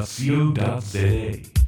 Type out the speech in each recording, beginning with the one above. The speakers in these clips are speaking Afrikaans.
www.co.za.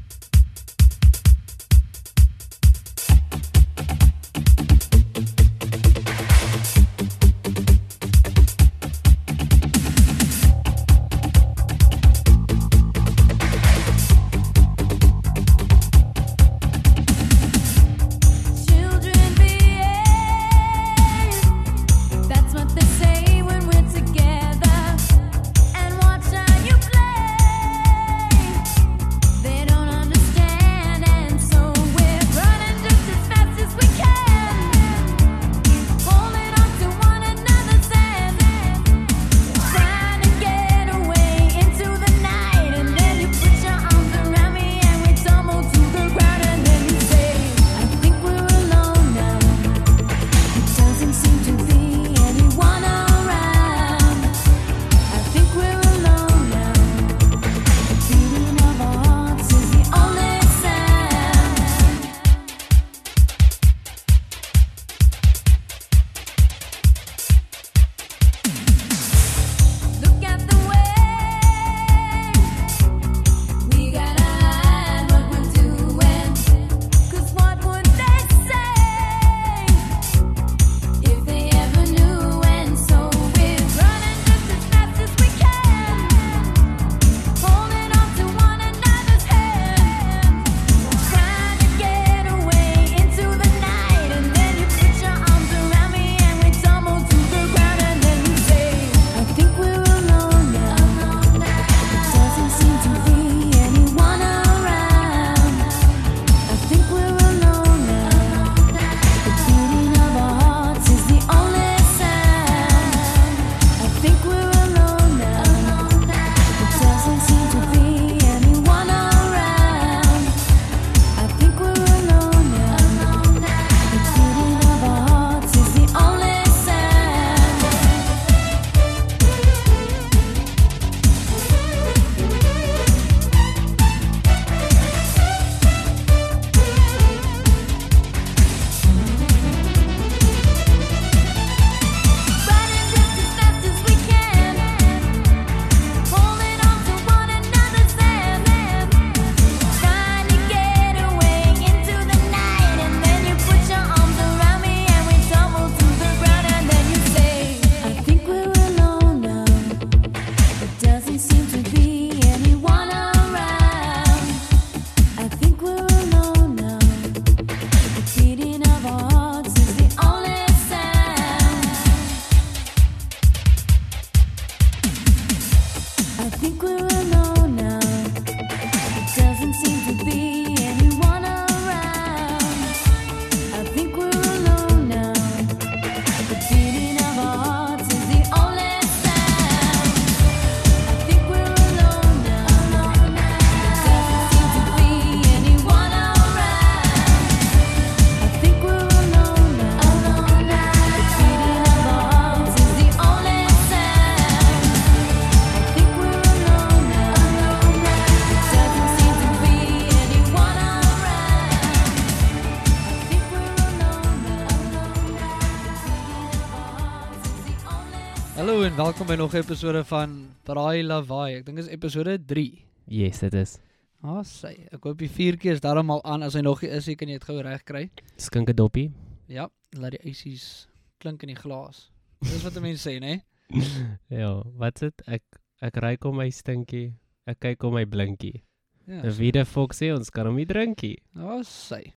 welkom by nog 'n episode van Braai Lawaai. Ek dink dit is episode 3. Yes, dit is. Ah, oh, sy. Ek hoop die vuurtjie is daarom al aan. As hy nog nie is, jy kan dit gou reg kry. Skink 'n doppie. Ja, laat die ysies klink in die glas. Dis wat mense sê, né? ja, wat dit? Ek ek ry kom my stinkie. Ek kyk om my blinkie. Ja. Wie die fok sê ons kan hom nie drinkie. Ah, oh, sy.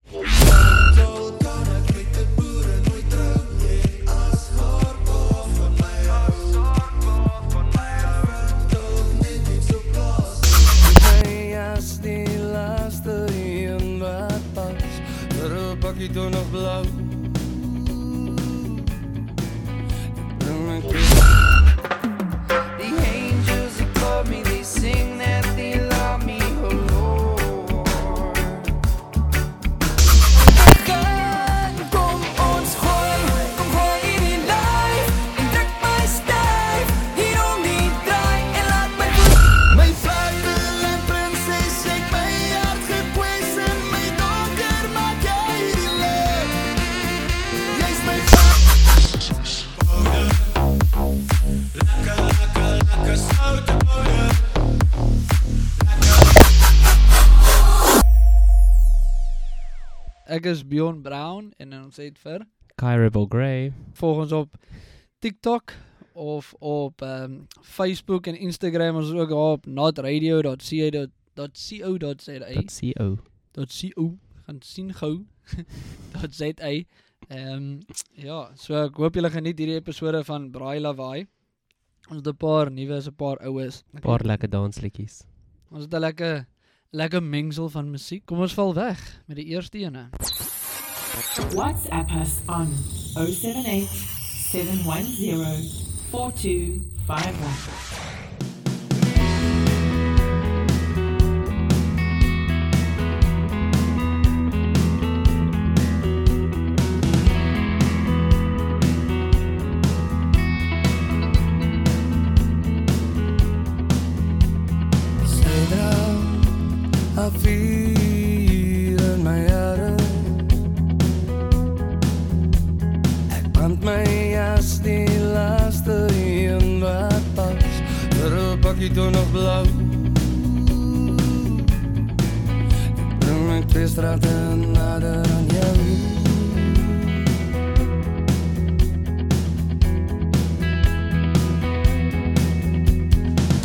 gonna blow Ek is Bjorn Brown en ons het vir Kyrable Grey. volg ons op TikTok of op um, Facebook en Instagram ons is ook daar op notradio.co.za .co. .co gaan sien gou .za Ehm um, ja, so ek hoop julle geniet hierdie episode van Braai Lawaai. Ons het 'n paar nuwe, 'n paar oues. Ek Paar lekker dansliedjies. Ons het 'n lekker lekker mengsel van musiek. Kom ons val weg met die eerste ene. WhatsApp us on 078 710 4251. Haar vuur in my hare Ek band my jas die laaste een wat pas Vir 'n bakkie toe nog blou Ek bring my twee strate nader aan jou.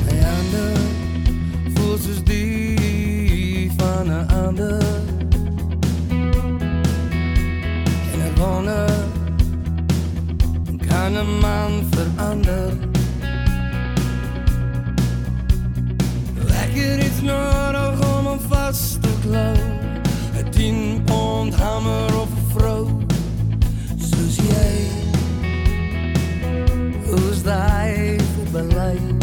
My hande voel soos die van 'n ander En ek wonder Kan 'n man verander Ek het iets nodig om hom vas te klou 'n 10 pond hamer of 'n vrou Soos jy Hoe's daai vir beleid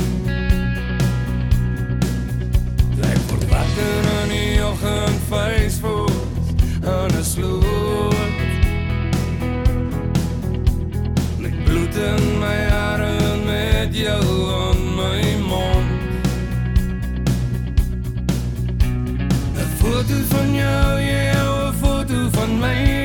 in die oggend Facebook aan 'n sloot. Met bloed in my hare en met jou aan my mond. 'n Foto van jou, ja, 'n foto van my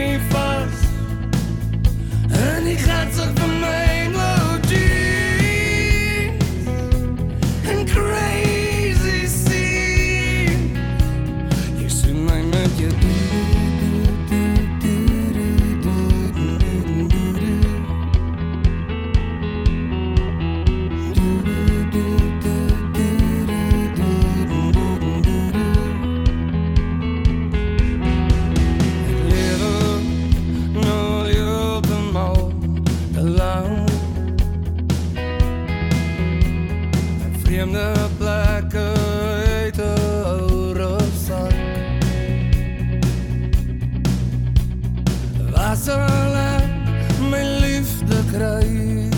liefde kry?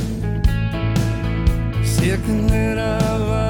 Seker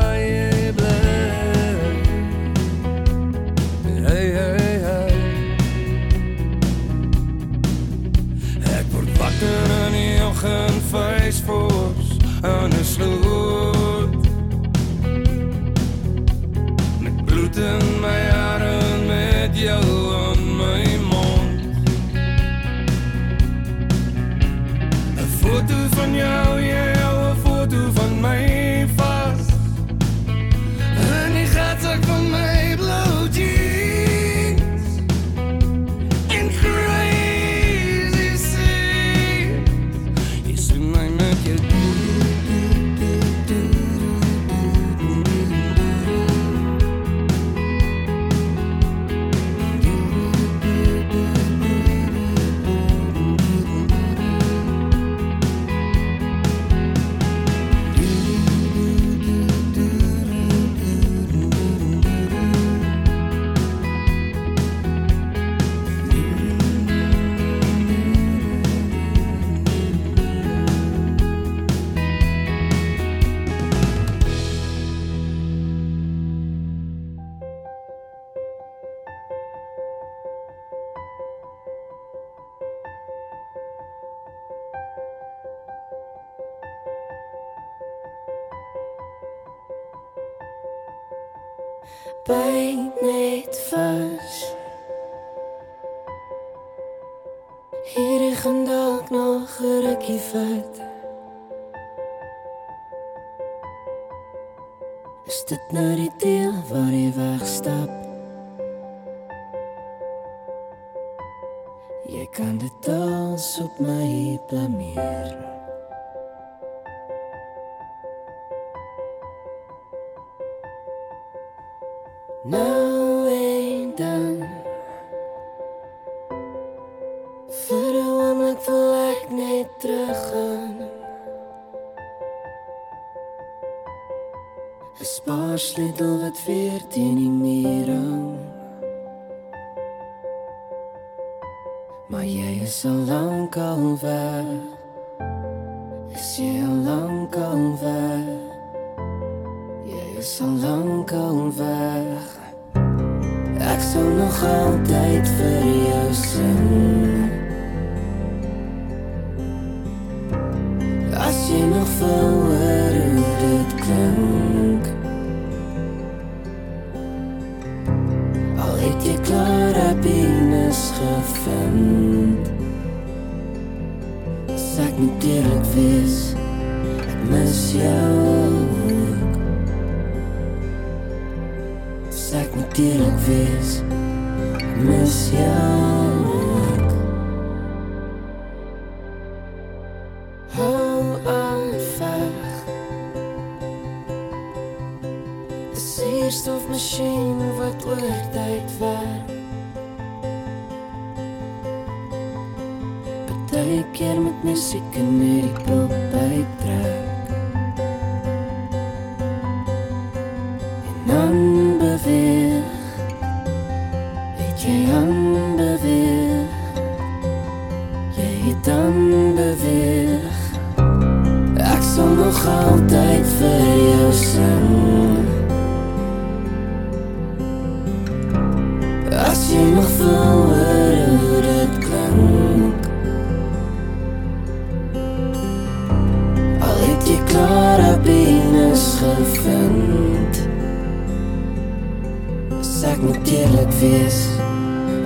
ek moet eerlik wees,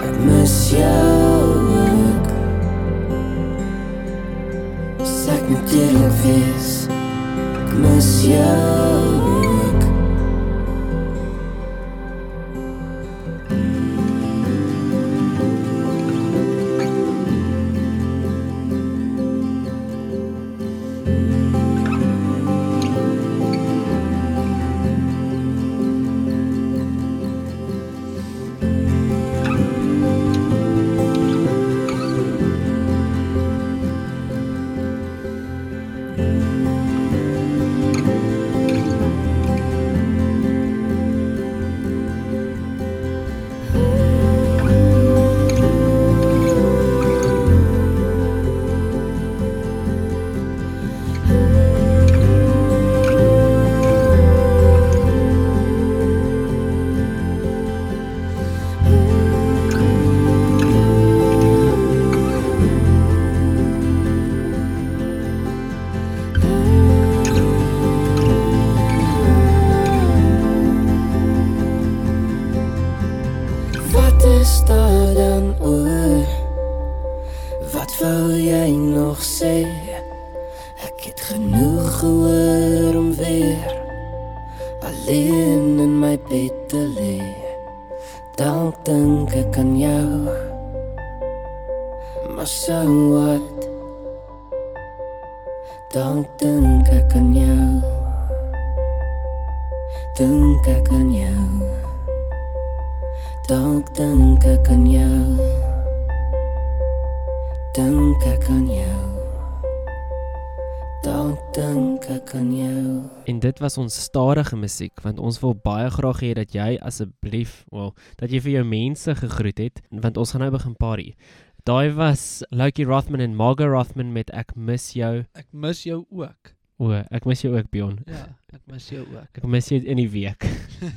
ek mis jou ook. As ek moet eerlik wees, ek mis jou Was ons stadige musiek want ons wil baie graag hê dat jy asseblief, wel, dat jy vir jou mense gegroet het want ons gaan nou begin party. Daai was Loki Rothman en Margot Rothman met Ek mis jou. Ek mis jou ook. O, ek mis jou ook Bjorn. Ja, ek mis jou ook. Ek mis jou in die week.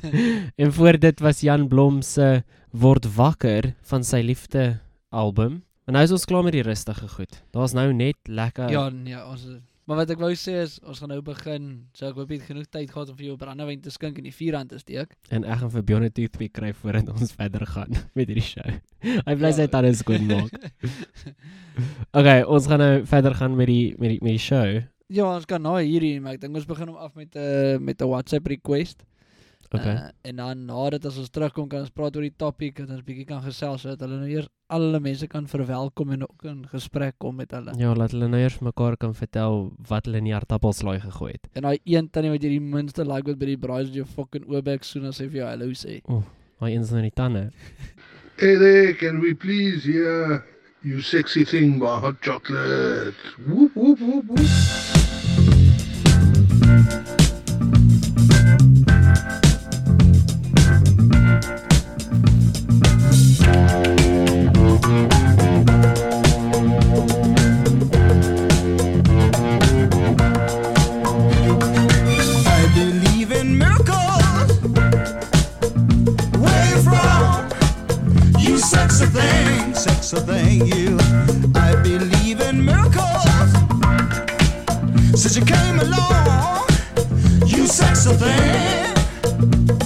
en voor dit was Jan Blom se Word wakker van sy liefde album. En nou is ons klaar met die rustige goed. Daar's nou net lekker Ja, nee, ons is- Maar wat ek wou sê is ons gaan nou begin. So ek hoop jy het genoeg tyd gehad om vir jou brandewyn te skink en die vuurhand te steek. en ek gaan vir Bjorn 'n toothpick kry voordat ons verder gaan met hierdie show. Hy bly Ja. sy tande skoon maak. Okay, ons gaan nou verder gaan met die met die met die show. Ja, ons kan nou hierdie, maar ek dink ons begin hom af met 'n uh, met 'n WhatsApp request. Okay. Uh, en dan nadat as ons terugkom kan ons praat oor die topik dat ons bietjie kan gesels sodat hulle nou eers al hulle mense kan verwelkom en ook in gesprek kom met hulle. Ja, laat hulle nou eers mekaar kan vertel wat hulle in die aardappelslaai gegooi het. En daai een tannie wat jy die minste like wat by die braai is jou fucking oobek soon as hy vir jou hallo sê. Ooh, daai een is nou in die tande. Hey there, can we please hear you sexy thing by hot chocolate? Woop woop woop woop. sexer than you. I believe in miracles. Since you came along, you sexer thing.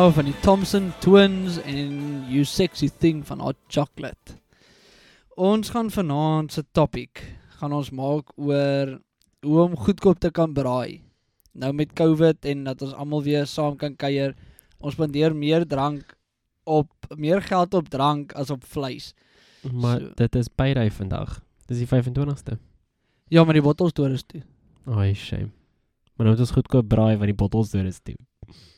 Now van die Thompson Twins en You Sexy Thing van Hot Chocolate. Ons gaan vanaand se topic gaan ons maak oor hoe om goedkoop te kan braai. Nou met COVID en dat ons almal weer saam kan kuier, ons spandeer meer drank op meer geld op drank as op vleis. Maar So. dit is byry vandag. Dis die 25ste. Ja, maar die bottels toe is toe. Ai, shame. Maar nou moet ons goedkoop braai want die bottels deur is toe.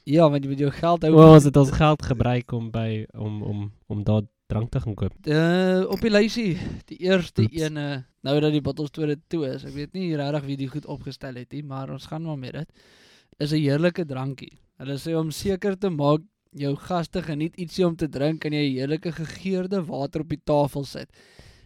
Ja, want jy moet jou geld hou. O, ons het ons geld gebruik om by om om om daar drank te gaan koop. Uh, op die lysie, die eerste Oeps. ene, nou dat die bottles toe toe is. Ek weet nie regtig wie die goed opgestel het nie, maar ons gaan maar met dit. Is 'n heerlike drankie. Hulle sê om seker te maak jou gaste geniet ietsie om te drink, kan jy 'n heerlike gegeurde water op die tafel sit.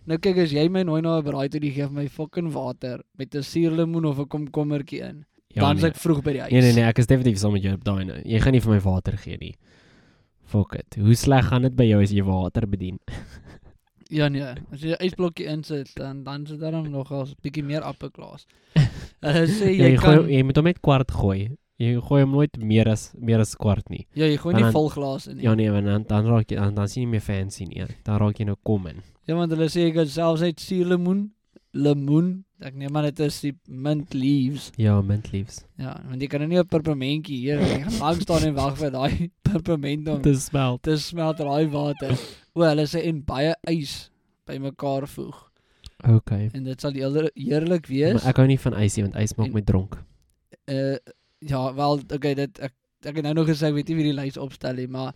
Nou kyk as jy my nooi na 'n braai toe, die gee my fucking water met 'n suurlemoen of 'n komkommertjie in. Ja, dan is nee. ek vroeg by die huis. Nee nee nee, ek is definitief saam met jou op daai nou. Jy gaan nie vir my water gee nie. Fuck it. Hoe sleg gaan dit by jou as jy water bedien? Ja nee, as jy 'n ysblokkie insit dan dan sit daar dan nog 'n bietjie meer appelglas. Hulle sê Ja, jy jy, gooi, kan jy moet hom net kwart gooi. Jy gooi hom nooit meer as meer as kwart nie. ja, jy gooi nie vol glase nie. Ja nee, want dan dan raak jy dan dan sien jy nie meer fancy nie. Dan raak jy nou common. Ja, want hulle sê jy kan selfs uit suurlemoen, lemoen, ek neem aan dit is die mint leaves. Ja, mint leaves. Ja, want jy kan nou nie 'n perpermentjie hier, lank staan en wag vir daai perperment om Dis smelt. te smelt daai water. O, hulle sê en baie ys bymekaar voeg Okay. en dit sal heerlik wees. Maar ek hou nie van ysie want ys maak En- my dronk. Uh ja, wel, okay, dit ek ek het nou nog gesê ek weet nie wie die lys opstel nie, maar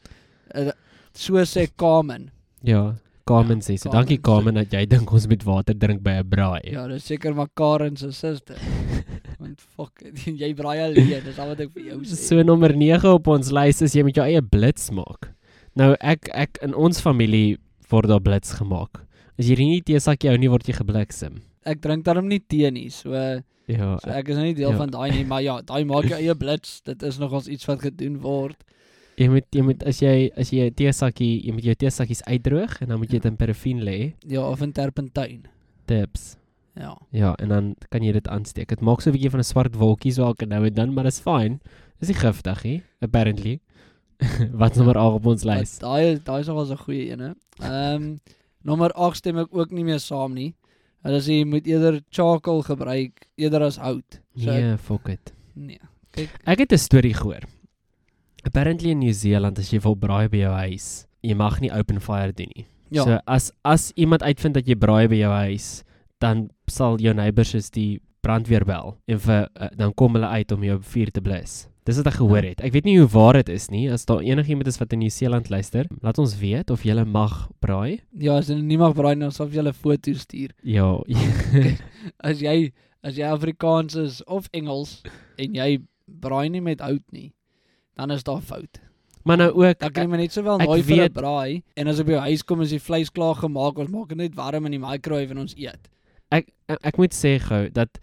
uh, so sê Carmen. Ja, Carmen Ja, sê so. Carmen Dankie Carmen dat jy dink ons moet water drink by 'n braai. Ja, dis seker maar Karen se suster. Want fuck, jy braai alleen, dis al wat ek vir jou sê. So nommer 9 op ons lys is jy met jou eie blits maak. Nou ek ek in ons familie word daar blits gemaak. As jy nie teesakkie hou nie word jy gebliksem. ek drink daarom nie tee nie. So Ja, so ek is nou nie deel Ja. van daai nie, maar ja, daai maak jou eie blits. Dit is nogals iets wat gedoen word. Jy moet jy moet as jy as jy 'n teesakkie, jy moet jou teesakkies uitdroog en dan moet jy dit in paraffien lê, Ja, of in terpentyn. tips. Ja. Ja, en dan kan jy dit aansteek. Dit maak so 'n bietjie van 'n swart wolkie so elke nou en dan, maar dis fyn. Dis nie giftig nie, apparently. Wat nommer 8 op ons lys? Daai daai is nogals 'n goeie een, hè. Ehm nommer 8 stem ek ook nie meer saam nie. Hulle sê jy moet eerder charcoal gebruik eerder as hout. So Nee, fuck it. nee. Kyk, Ek het 'n storie gehoor. Apparently in Nieu-Seeland as jy wil braai by jou huis, jy mag nie open fire doen nie. ja, So as as iemand uitvind dat jy braai by jou huis, dan sal jou neighbours is die brandweer bel en vir uh, dan kom hulle uit om jou vuur te blus. Dis wat ek gehoor Ja. het. Ek weet nie hoe waar dit is nie. As daar enigiemand is wat in Nieu-Seeland luister, laat ons weet of jy mag braai. ja, as jy nie mag braai nie, dan sal jy 'n foto stuur. Ja. As jy as jy Afrikaans is of Engels en jy braai nie met hout nie, dan is daar fout. maar nou ook Dan kan jy maar net sowel ek nooi vir 'n braai en as op jou huis kom is die vleis klaar gemaak, ons maak dit net warm in die microwave en ons eet. ek ek, ek moet sê gou dat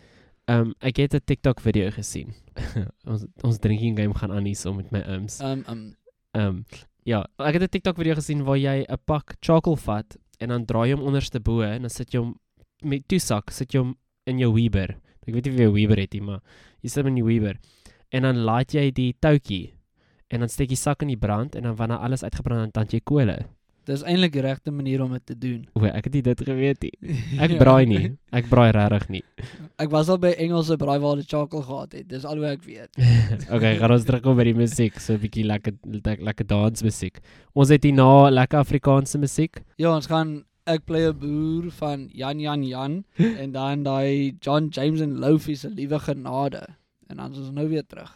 ehm um, ek het 'n TikTok video gesien. ons ons drinking game gaan aan hier so met my ooms. Um um Ehm um, ja, ek het 'n TikTok video gesien waar jy 'n pak charcoal vat en dan draai jy hom onderste bo en dan sit jy hom met toesak, sit jy hom in jou Weber. Ek weet nie of jy 'n Weber het nie, maar jy sit hom in die Weber. En dan laat jy die toutjie en dan steek jy sak in die brand en dan wanneer alles uitgebrand dan tand jy kole. dis eintlik die regte manier om dit te doen. O, ek het nie dit geweet nie. Ek Ja. braai nie. Ek braai regtig nie. Ek was al by Engelse braai waar hulle charcoal gehad het. Dis al hoe ek weet. okay, gaan ons terugkom by die musiek, so 'n bietjie lekker lekker, lekker dansmusiek. Ons het hierna lekker Afrikaanse musiek. Ja, ons gaan ek play 'n boer van Jan Jan Jan en dan daai John James en Lofi se liewe genade. En dan is ons nou weer terug.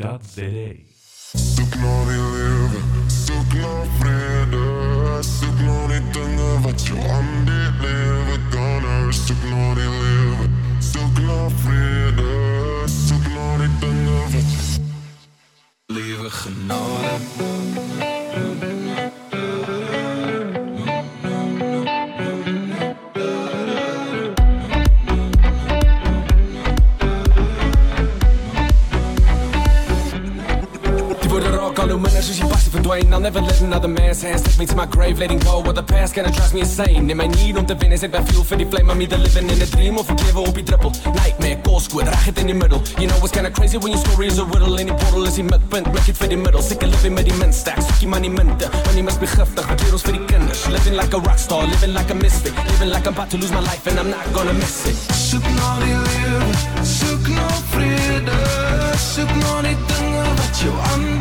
www.ca. al hoe minder soos die passie I'll never let another man's hands take me to my grave Letting go of the past gonna drive me insane. En my need om te is ek by fuel vir die flame I'm either living in a dream ek lewe op die druppel Nightmare, koolskoot, reg het in die middle. You know it's kinda crazy when your story is a riddle En die portal is die mikpunt, break it vir die middel Sikke living met die min stack, soek die money munte Money must be giftig, met werelds vir die kinders. Living like a rockstar, living like a misfit Living like I'm about to lose my life and I'm not gonna miss it. Soek na die lewe, soek na vrede, soek na die dinge wat jou aan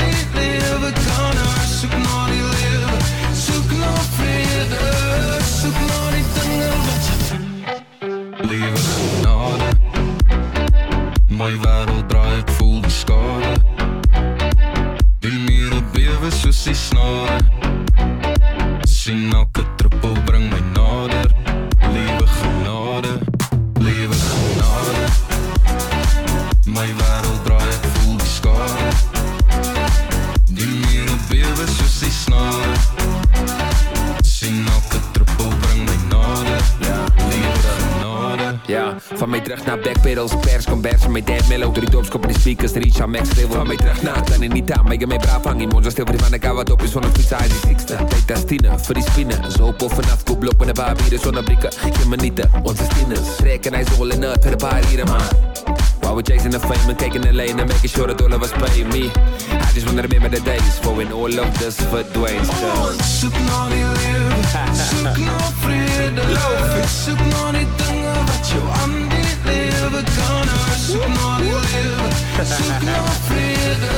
terug na backpedals, pers kombers van my dad mellow Door die dopskop in die speakers, reach aan max level Van my terug na dan in die taal, my my braaf hang Die monster stil vir die van ek wat op is van een fiets Hy die sixte, tyd as tiene, vir die spine Zo op of vanaf, koop blok met een paar bieren Zonder blikken, geen minuten, onze stieners Trek en hij is all in uit voor een paar hieren, man While we're chasing the fame and taking the lane and making sure that all of us pay me. I just wanna remember the days for when all of this verdwijnt so. Soek na die lewe, soek na vrede Soek na die dinge wat jou aan die kan hou Soek na die lewe, soek na vrede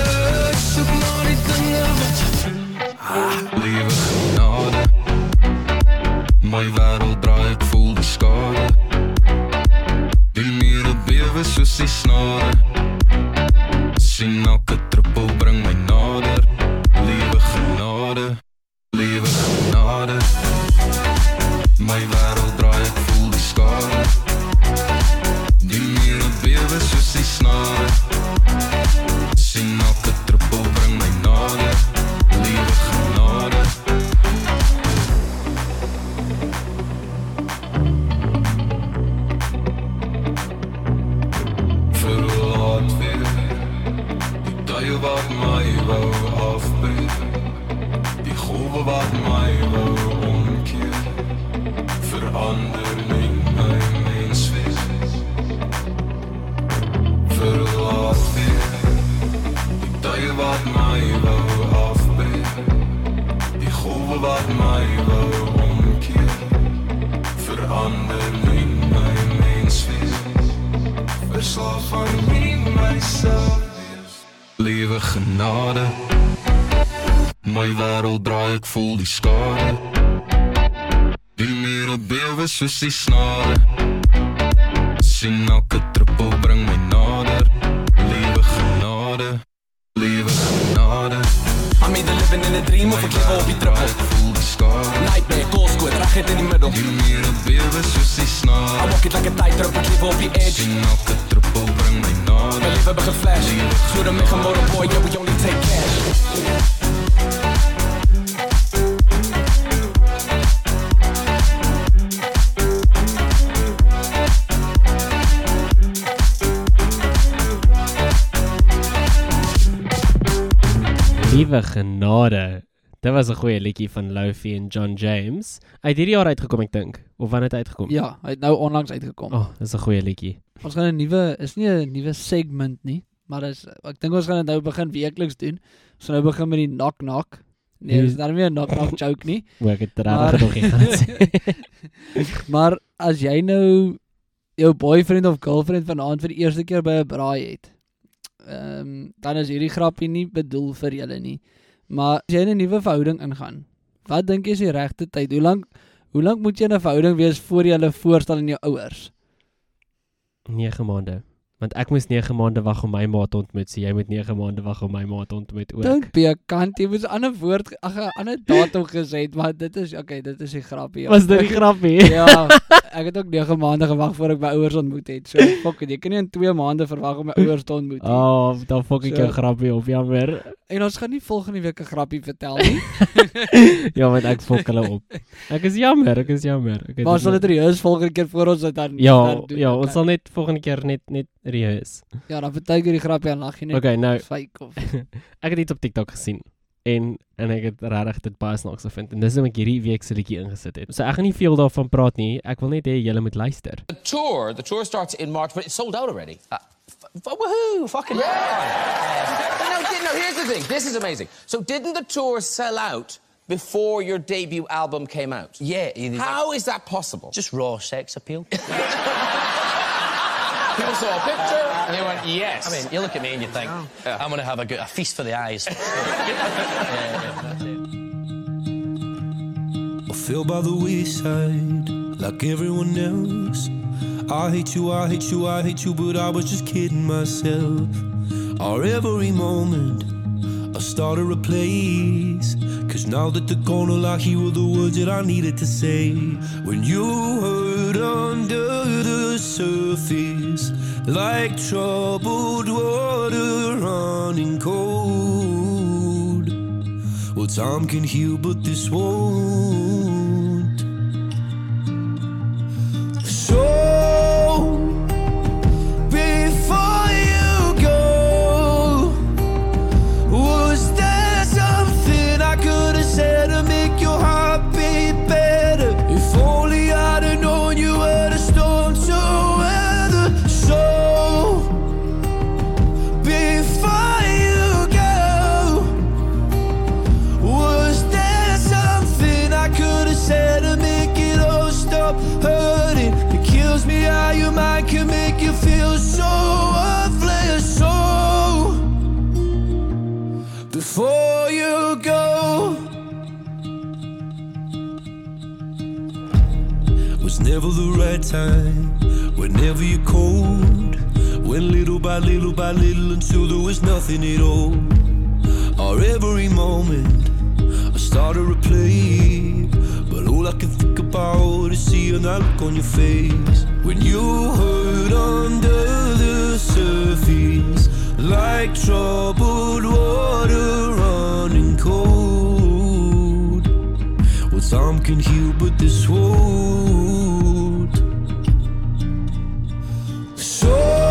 Soek na die dinge wat Lewe genade My wêreld draai, ek voel die skade Die mure bewe soos die snare Sien elke Verslaaf van wie myself wees Lewe genade. My wêreld draai, ek voel die skade Die mure bewe soos die snare Sien elke druppel bring my nader. Lewe genade. Lewe genade. I'm either living in a dream of ek lewe op die druppel Ek voel die skade Nightmare, koolskoot, reg het in die middel Die mure bewe soos die I snare walk it like a tightrope, ek lewe op die edge Sien elke druppel bring my My nader lewe begin flash Glo dat my gemorre boy, yeah, we only take cash. Liewe genade. Dit was 'n goeie liedjie van Lofi en John James. Uit hierdie jaar uitgekom ek dink. Of wanneer het hy uitgekom? Ja, hy het nou onlangs uitgekom. Oh, dis 'n goeie liedjie. Ons gaan 'n nuwe is nie 'n nuwe segment nie, maar dis ek dink ons gaan dit nou begin weekliks doen. Ons gaan nou begin met die knock knock. Nee, dis nou nie 'n knock knock joke nie. O, ek het regtig nog nie gaan sê. maar as jy nou jou boyfriend of girlfriend vanaand vir die eerste keer by 'n braai het, ehm um, dan is hierdie grappie nie bedoel vir julle nie. Maar as jy 'n nuwe verhouding ingaan, wat dink jy is die regte tyd? Hoe lank hoe lank moet jy 'n verhouding wees voor jy hulle voorstel aan jou ouers? 9 maande. Want ek moes 9 maande wag om my ma te ontmoet, so jy moet 9 maande wag om my ma te ontmoet ook. Don't be a cunt. Jy moes 'n ander woord, ag 'n ander datum gesê het, maar dit is okay, dit is 'n grappie. Ja. Was dit die grappie? ja. Ek het ook 9 maande gewag voor ek my ouers ontmoet het. So fuck it, jy kan nie in 2 maande verwag om my ouers te ontmoet nie. Oh, dan fok ek jou So- grappie op, jammer. En ons gaan nie volgende week 'n grappie vertel nie. ja, want ek fok hulle op. Ek is jammer, ek is jammer. Ek maar sal dit reus volgende keer voor ons dit dan Ja, dan doen, ja, ons sal net volgende keer net net reus. Ja, dan vertel jy die grappie en jy net. Okay, nou fake of ek het iets op TikTok gesien en en ek het regtig dit baie snaaks gevind en dis hoekom ek hierdie week se liedjie ingesit het. So ek gaan nie veel daarvan praat nie. Ek wil net hê julle moet luister. The tour, the tour starts in March, but it's sold out already. Uh, woohoo! Fucking yeah! no, di- no, here's the thing. This is amazing. So, didn't the tour sell out before your debut album came out? Yeah. it is- How is that possible? Just raw sex appeal. People saw a picture and they went, yes. I mean, you look at me and you think, I'm going to have a, good, a feast for the eyes. I fell by the wayside like everyone else. I hate you, I hate you, I hate you, but I was just kidding myself. Our every moment, I started a place. Cause now that the corner I hear were the words that I needed to say. When you hurt under the surface, like troubled water running cold. Well, time can heal, but this won't. So, never the right time. Whenever you're cold, went little by little by little until there was nothing at all. Our every moment, I started to play. But all I can think about is seeing that look on your face. When you hurt under the surface, like troubled water running cold. Well, time can heal, but this won't. So,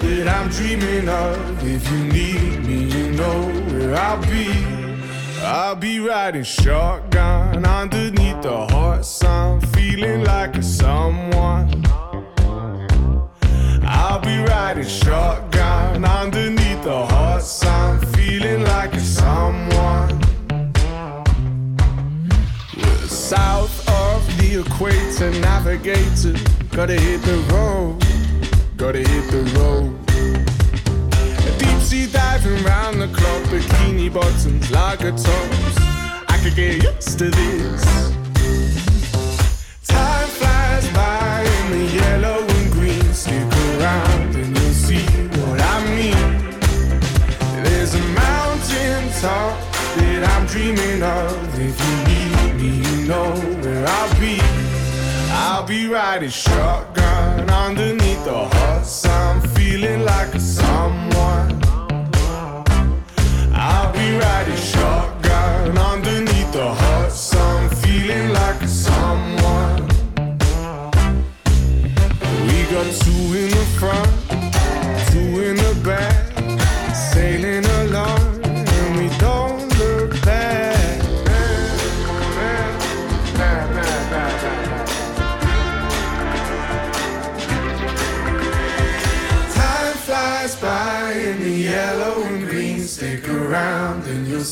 that I'm dreaming of. If you need me, you know where I'll be. I'll be riding shotgun underneath the hot sun, feeling like a someone. I'll be riding shotgun underneath the hot sun, feeling like a someone. We're south of the equator, navigator. Gotta hit the road, gotta hit the road. Deep sea diving round the clock, bikini bottoms, lager tops. I could get used to this. Time flies by in the yellow and green. Stick around and you'll see what I mean. There's a mountain top that I'm dreaming of. If you need me, you know be riding shotgun underneath the hot sun, feeling like a someone. I'll be riding shotgun underneath the hot sun, feeling like a someone. We got two in the front,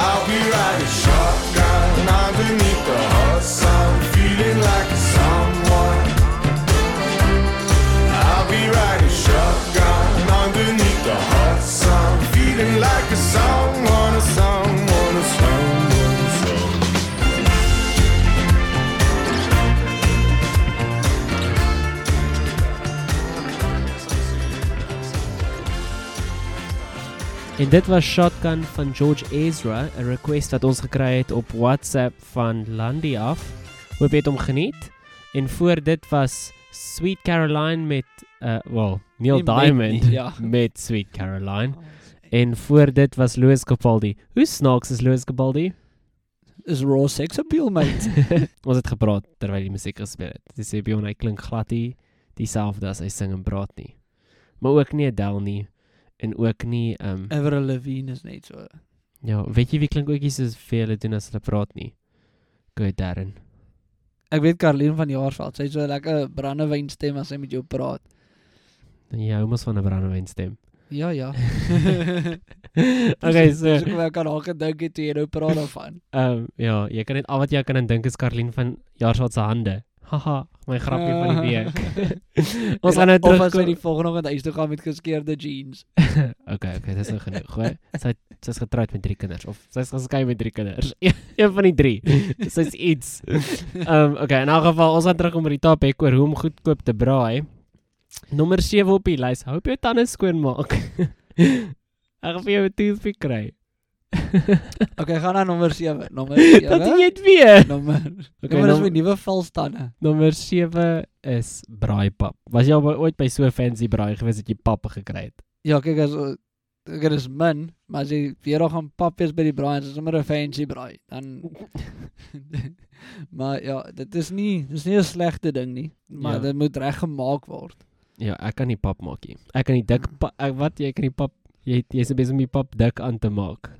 I'll be riding shotgun. Underneath the hot sun, feeling like someone. I'll be riding shotgun. Underneath the hot sun, feeling like a someone, a someone, a someone, En dit was Shotgun van George Ezra, 'n request wat ons gekry het op WhatsApp van Landy af. Hoop jy het hom geniet. En voor dit was Sweet Caroline met uh well, Neil Nie met Diamond nie, ja. met Sweet Caroline. En voor dit was Louis Capaldi. Hoe snaaks is Louis Capaldi? Is raw sex appeal, mate. ons het gepraat terwyl die musiek gespeel het. Dis sê Bjorn hy klink glad nie dieselfde as hy sing en praat nie. Maar ook nie Adele nie en ook nie um Avril Lavigne is net so. Ja, weet jy wie klink ook nie soos vir hulle doen as hulle praat nie? Good Darren. Ek weet Karlien van Jaarsveld, sy het so 'n lekker brandewyn stem as sy met jou praat. Ja, hoe mos van 'n brandewyn stem. Ja, ja. okay, so ek kan ook dink het jy nou praat daarvan. Ehm um, ja, jy kan net al wat jy kan dink is Karlien van Jaarsveld se hande. Haha, my grappie van die week. Ons gaan nou Of as sy terug die volgende oggend huis toe gaan met geskeurde jeans. okay, okay, dis nou genoeg, hoor. Sy sy's getroud met drie kinders of sy's geskei met drie kinders. Een van die drie. Sy's iets. Ehm um, okay, in elk geval ons gaan terug om by die topic oor hoe om goedkoop te braai. Nommer 7 op die lys. Hoop jou tande skoon maak. Ek gaan vir jou 'n toothpick kry. Okay, gaan na nommer 7. Nommer 7. Dat jy dit weet. Nommer. Okay, nommer is my nuwe valstande. Nommer 7 is braaipap. Was jy al by- ooit by so 'n fancy braai gewees dat jy pap gekry het? Ja, kyk as ek dit is min, maar as jy weer nog gaan pap wees by die braai, is sommer 'n fancy braai. Dan Maar ja, dit is nie dis nie 'n slegte ding nie, maar Ja. dit moet reg gemaak word. Ja, ek kan nie pap maak nie. Ek kan nie dik pa, ek, wat jy kan nie pap jy jy's besig om die pap dik aan te maak.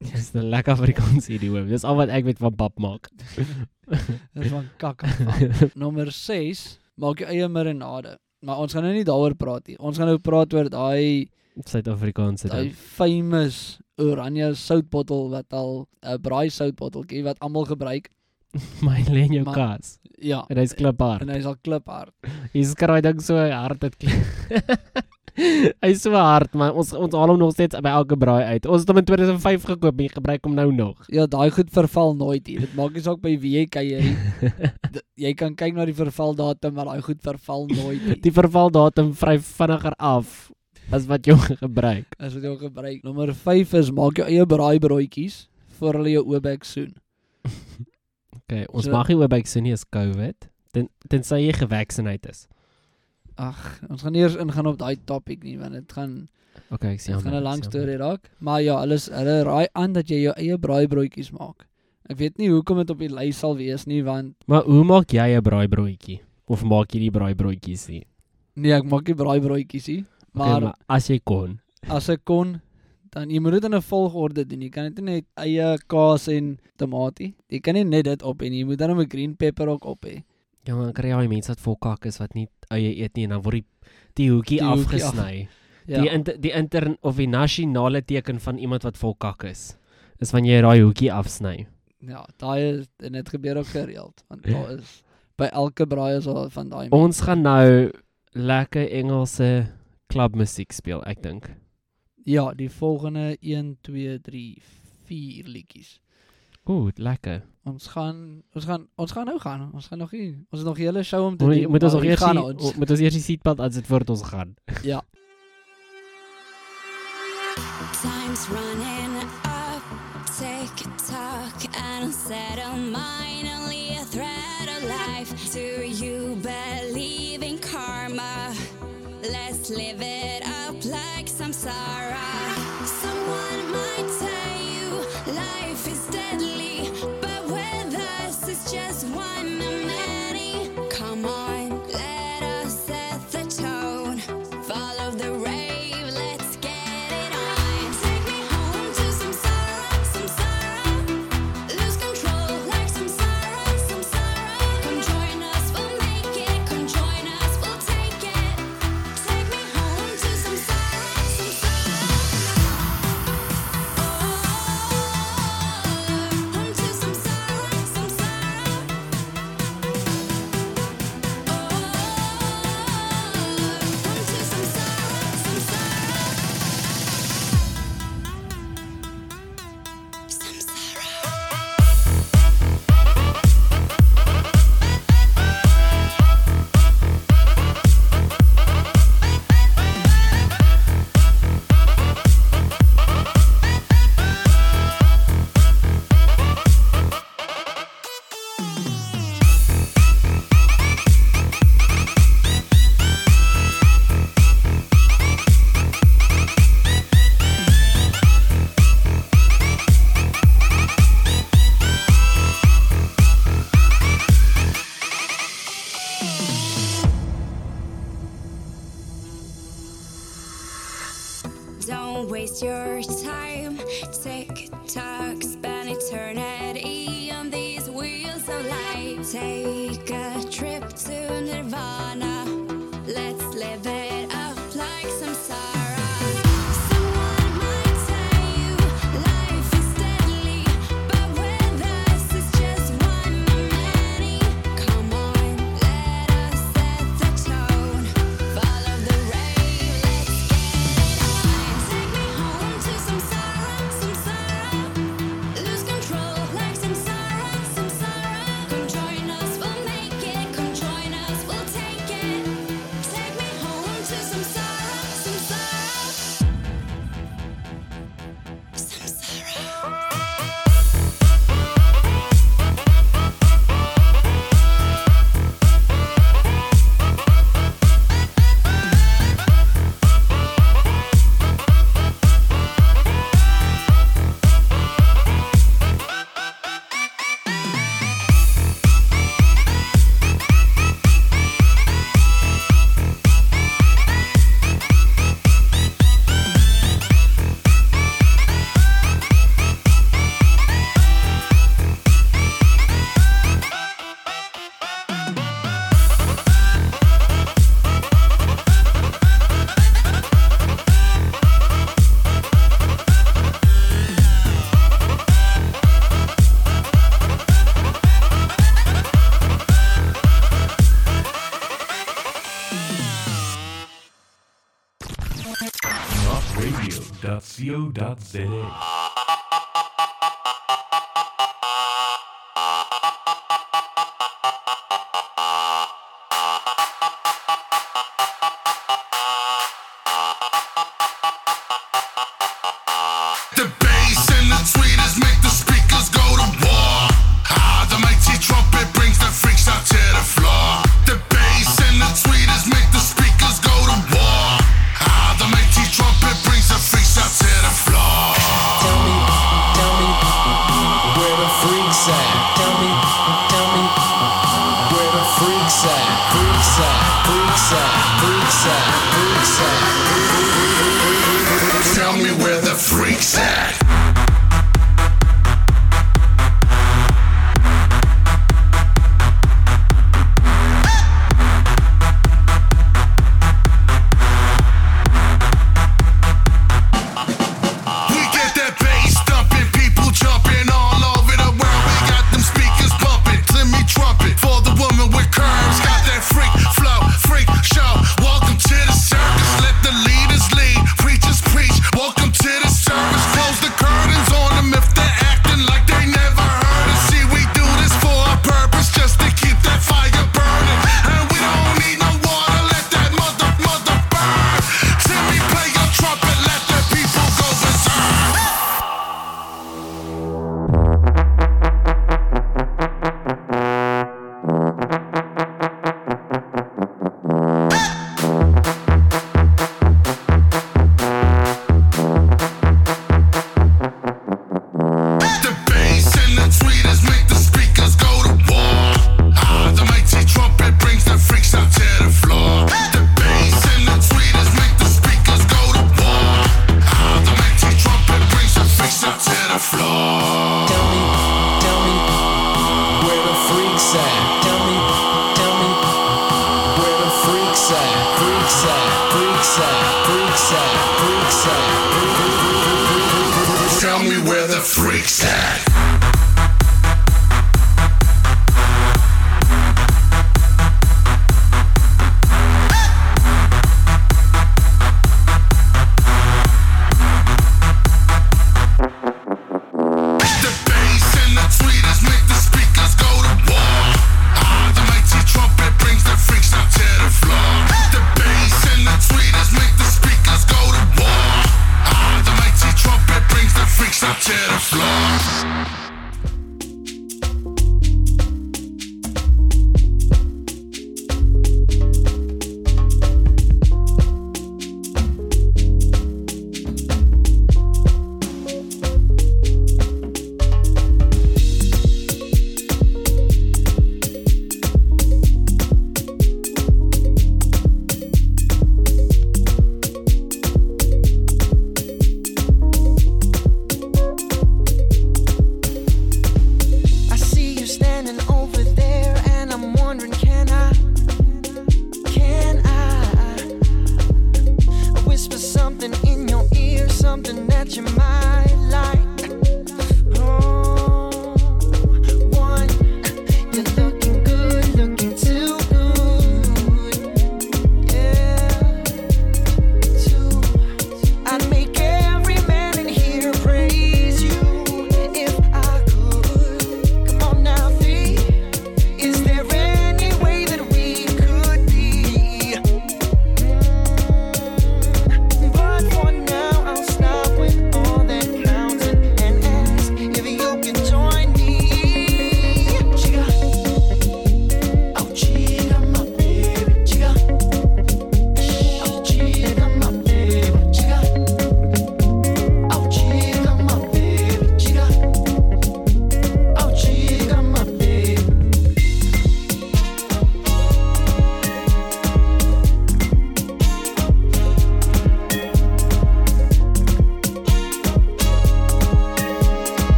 Dis 'n lekker Afrikaans idiom. Dis al wat ek weet van pap maak. Dis van kak. Nommer 6, maak jou eie marinade. Maar ons gaan nou nie daaroor praat nie. Ons gaan nou praat oor daai Suid-Afrikaanse daai ding. famous oranje soutbottel wat al 'n braai soutbotteltjie wat almal gebruik. My lê in jou Maar- kas. Ja. En hy's kliphard. En hy's al kliphard. Jy skraai ding so hard dit klink. Hy's so hard, maar ons ons haal hom nog steeds by elke braai uit. Ons het hom in 2005 gekoop en jy gebruik hom nou nog. Ja, daai goed verval nooit nie. Dit maak nie saak by wie jy nie. D- jy kan kyk na die vervaldatum, maar daai goed verval nooit nie. Die vervaldatum vry vinniger af as wat jy gebruik. As wat jy gebruik. Nommer 5 is maak jou eie braaibroodjies voor hulle jou oobek soen. Okay, ons So- mag nie oor by sien nie is COVID. Ten tensy jy gevaksinate is. Ag, ons gaan eers ingaan op daai topic nie want dit gaan Okay, ek sien dit gaan 'n lang storie raak. Maar ja, hulle hulle raai aan dat jy jou eie braaibroodjies maak. Ek weet nie hoekom dit op die lys sal wees nie want Maar hoe maak jy 'n braaibroodjie? Of maak jy die braaibroodjies nie? nee, ek maak nie braaibroodjies nie. Maar, okay, maar as jy kon. as ek kon dan jy moet dit in 'n volgorde doen. Jy kan dit nie net eie kaas en tamatie. Jy kan nie net dit op nie. Jy moet dan 'n green pepper ook op hê. Ja, maar kry jy die mense wat vol kak is wat nie eie eet nie en dan word die die hoekie Die hoekie af- afgesny. Ja. Die inter, die intern of die nasionale teken van iemand wat vol kak is is wanneer jy daai hoekie afsny. Ja, daai is en dit gebeur ook gereeld want daar is by elke braai is daar van daai Ons gaan nou lekker Engelse klubmusiek speel, ek dink. Ja, die volgende 1 2 3 4 liedjies. Ooh, lekker. Ons gaan ons gaan ons gaan nou gaan. Ons gaan nog nie ons het nog hele show om te doen. moet ons maar nog eers gaan ons. moet ons eers die seatbelt as dit voordat ons gaan. Ja. Time's running up, take a talk. I don't settle mine, only a thread of life. Do you believe in karma? Let's live it radio.za.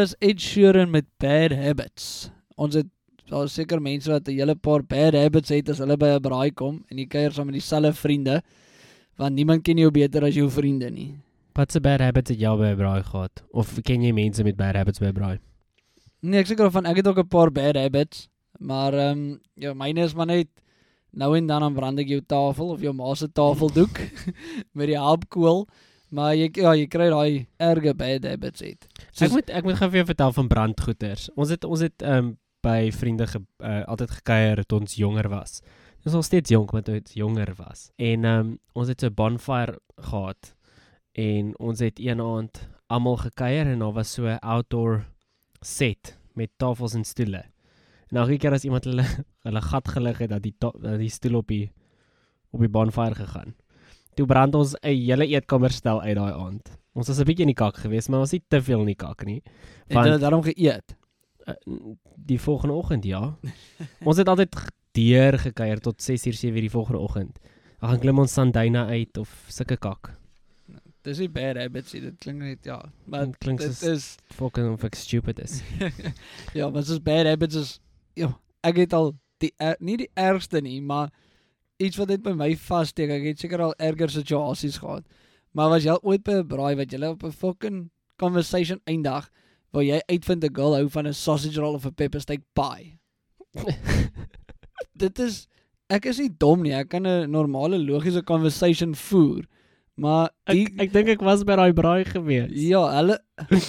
was Ed Sheeran met Bad Habits. Ons het daar is seker mense wat 'n hele paar bad habits het as hulle by 'n braai kom en jy kuier saam met dieselfde vriende want niemand ken jou beter as jou vriende nie. Wat se bad habits het jy by 'n braai gehad of ken jy mense met bad habits by 'n braai? Nee, ek seker van ek het ook 'n paar bad habits, maar ehm um, ja, myne is maar net nou en dan dan brand ek jou tafel of jou ma se tafeldoek met die helpkool, maar jy ja, jy kry daai erge bad habits uit. Soos, ek moet ek moet gou vir jou vertel van brandgoeters. Ons het ons het ehm um, by vriende ge, uh, altyd gekuier toe ons jonger was. Ons was steeds jonk, maar toe ons jonger was. En ehm um, ons het so 'n bonfire gehad en ons het een aand almal gekuier en daar was so 'n outdoor set met tafels en stoele. En elke keer as iemand hulle hulle gat gelig het dat die ta, dat die stoel op die op die bonfire gegaan. Toe brand ons 'n hele eetkamer stel uit daai aand. Ons was 'n bietjie in die kak geweest, maar ons het te veel in die kak nie. Want het äh, hulle daarom geëet äh, die volgende oggend, ja. ons het altyd deur gekuier tot 6uur 7uur die volgende oggend. Dan gaan klim ons Sandina uit of sulke kak. Dis nie bad habits dit klink net ja, maar dit klink dit is fucking of ek stupid is. ja, maar soos bad habits is ja, ek het al die er, nie die ergste nie, maar iets wat net by my vassteek. Ek er het seker al erger situasies gehad. Maar was jy ooit by 'n braai wat jy op 'n fucking conversation eindig waar jy uitvind 'n girl hou van 'n sausage roll of 'n pepper steak pie? Dit is ek is nie dom nie. Ek kan 'n normale logiese conversation voer. Maar die, Ek ek dink ek was by daai braai gewees. ja, hulle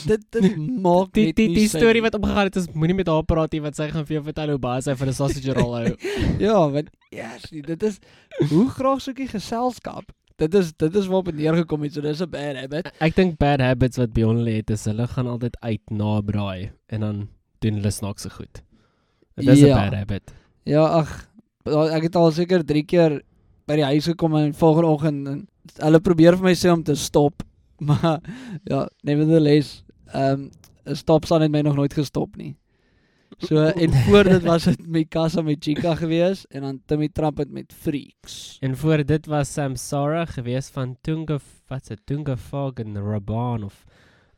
dit dit maak Die net die die sin storie wat opgegaan het is moenie met haar praat nie want sy gaan vir jou vertel hoe baie sy vir 'n sausage roll hou. ja, want yes, dit is hoe graag soek jy geselskap? Dit is dit is waarop neergekom het. So dis 'n bad habit. Ek dink bad habits wat Beyond het is hulle gaan altyd uit na braai en dan doen hulle snaakse goed. Dit is 'n Ja. bad habit. Ja, ag, ek het al seker 3 keer by die huis gekom en volgende oggend en hulle probeer vir my sê om te stop, maar ja, nevertheless, ehm um, 'n stop sign het my nog nooit gestop nie. So en voor dit was dit Mikasa met Chica gewees en dan Timmy Trumpet met Freaks. En voor dit was Sam Sara gewees van Tunga wat's dit Tunga Fog en Raban of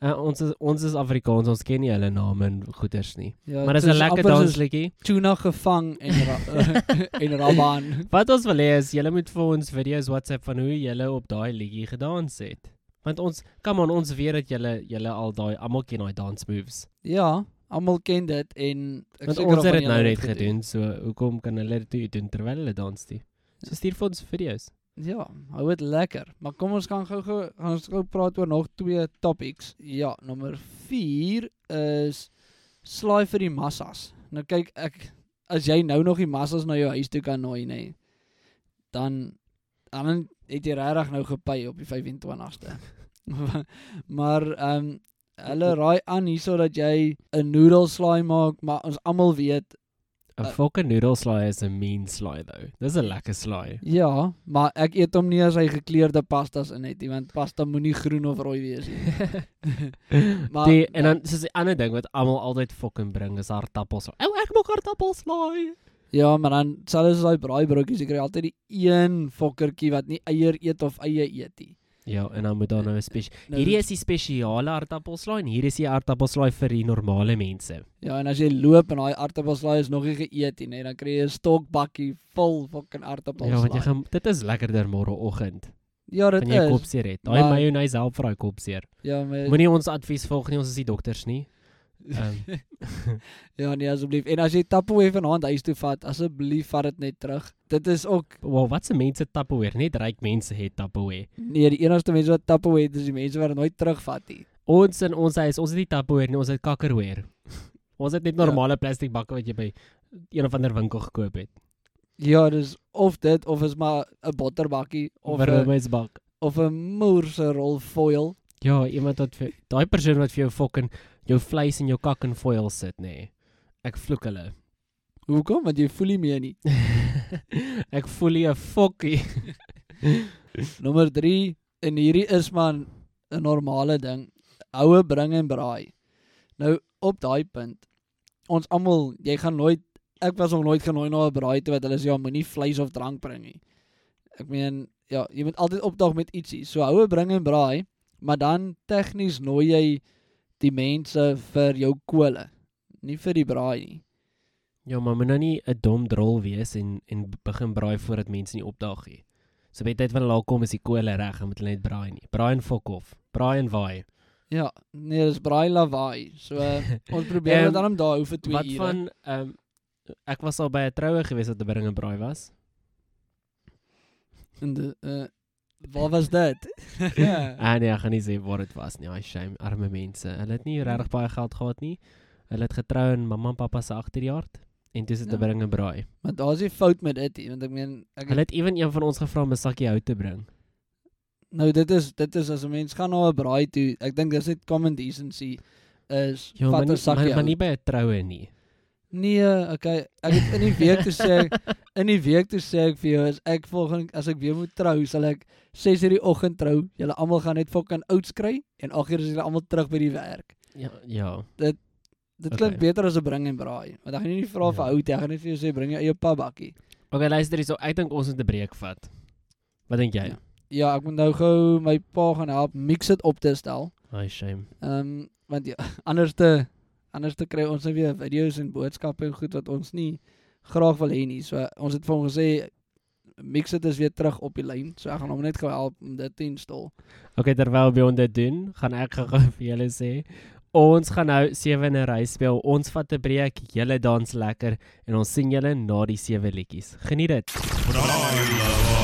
uh, ons is ons is Afrikaans, ons ken nie hulle name en goeters nie. Ja, maar dis 'n lekker dansliedjie. Tuna gevang en ra en Raban. Wat ons wil hê is julle moet vir ons video's WhatsApp van hoe julle op daai liedjie gedans het. Want ons, come on, ons weet dat julle julle al daai almal ken daai dance moves. Ja, almal ken dit en ek Want seker ons het dit nou net het gedoen, so hoekom kan hulle dit nie doen terwyl hulle dans nie? So stuur vir ons video's. Ja, hou dit lekker. Maar kom ons gaan gou-gou gaan ons gou praat oor nog twee topics. Ja, nommer 4 is slaai vir die massas. Nou kyk ek as jy nou nog die massas na jou huis toe kan nooi nê, dan dan het jy regtig nou gepay op die 25ste. maar ehm um, hulle raai aan hierso dat jy 'n noedelslaai maak, maar ons almal weet 'n Fucking noodle slaai is 'n mean slaai though. Dis 'n lekker slaai. Ja, maar ek eet hom nie as hy gekleurde pastas in het nie, want pasta moenie groen of rooi wees nie. maar die en dan soos die ander ding wat almal altyd fucking bring is aardappels. Ou ek maak aardappelslaai. Ja, maar dan sal ons daai braaibroodjies, jy kry altyd die een fokkertjie wat nie eier eet of eie eet nie. Ja, en dan moet daar nou 'n spesiaal. Nou- Hierdie is die spesiale aardappelslaai en hier is die aardappelslaai vir die normale mense. Ja, en as jy loop en daai aardappelslaai is nog nie geëet nie, nee, dan kry jy 'n stokbakkie vol fucking aardappelslaai. Ja, want jy gaan dit is lekkerder môreoggend. Ja, dit Van jy is, kopseer het. Daai mayonnaise help vir daai kopseer. Ja, maar- Moenie ons advies volg nie, ons is nie dokters nie. Ehm ja, nee asseblief. En as jy Tupperware vanaand huis toe vat, asseblief vat dit net terug. Dit is ook Wel, wat se mense Tupperware? Net ryk mense het Tupperware. nee, die enigste mense wat Tupperware het, is die mense wat dit nooit terugvat nie. Ons in ons huis, ons het nie Tupperware nie, ons het kakkerware. ons het net Ja. normale plastiek bakke wat jy by een of ander winkel gekoop het. Ja, dis of dit of is maar 'n botterbakkie of 'n roomysbak. of 'n moerse rol foil. Ja, iemand wat vir daai persoon wat vir jou fucking jou vleis en jou kak in foil sit, nê. Nee. Ek vloek hulle. Hoekom? Want jy voel nie meer nie. Ek voel nie 'n fokkie. Nommer 3 en hierdie is maar 'n normale ding. Houe bring en braai. Nou op daai punt. Ons almal, jy gaan nooit ek was nog nooit genooi na 'n braai toe wat hulle sê ja, moenie vleis of drank bring nie. Ek meen, ja, jy moet altyd opdag met ietsie. So houe bring en braai, maar dan tegnies nooi jy die mense vir jou kole, nie vir die braai nie. Ja, maar moet nou nie 'n dom drol wees en en begin braai voordat mense nie opdaag nie. So by die tyd wanneer hulle kom is die kole reg en moet hulle net braai nie. Braai en fok off. Braai en waai. Ja, nee, dis braai lawaai. So ons probeer Ehm, dit dan om daar hou vir 2 Wat ure. van ehm um, ek was al by 'n troue gewees wat 'n bring en braai was. En de, uh, waar was dit? ja. Ah nee, ek gaan nie sê waar dit was nie. Ai shame, arme mense. Hulle het nie regtig baie geld gehad nie. Hulle het getrou in mamma en pappa se agterjaard en dis dit Ja. te bring en braai. Maar daar's nie fout met dit nie, want ek meen ek Hulle het ewen een van ons gevra om 'n sakkie hout te bring. nou dit is dit is as 'n mens gaan na 'n braai toe, ek dink dis net common decency is Ja, maar vat nie, 'n sakkie. maar, maar nie by 'n troue nie. Nee, okay, ek het in die week toe sê ek in die week toe sê ek vir jou as ek volgende as ek weer moet trou, sal ek 6:00 die oggend trou. Julle almal gaan net fucking ouds kry en 8:00 is julle almal terug by die werk. Ja, ja. Dit dit okay. klink beter as 'n bring en braai, want ek gaan nie, nie vra ja. vir hout, ek gaan net vir jou sê bring jou eie pabbakkie. Okay, luister hierso, ek dink ons moet 'n breek vat. Wat dink jy? Ja. ja, ek moet nou gou my pa gaan help mix dit op te stel. Ai shame. Ehm um, want ja, anders te Anders te kry ons net weer video's en boodskappe en goed wat ons nie graag wil hê nie. So ons het vir hom gesê mix dit is weer terug op die lyn. So ek gaan hom net gou help om dit te instal. Okay, terwyl Bjorn dit doen, gaan ek gou vir julle sê Ons gaan nou 7 in 'n ry speel. Ons vat 'n breek, julle dans lekker en ons sien julle na die sewe liedjies. Geniet dit. Braai,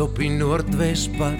op in Noordwest-Pas.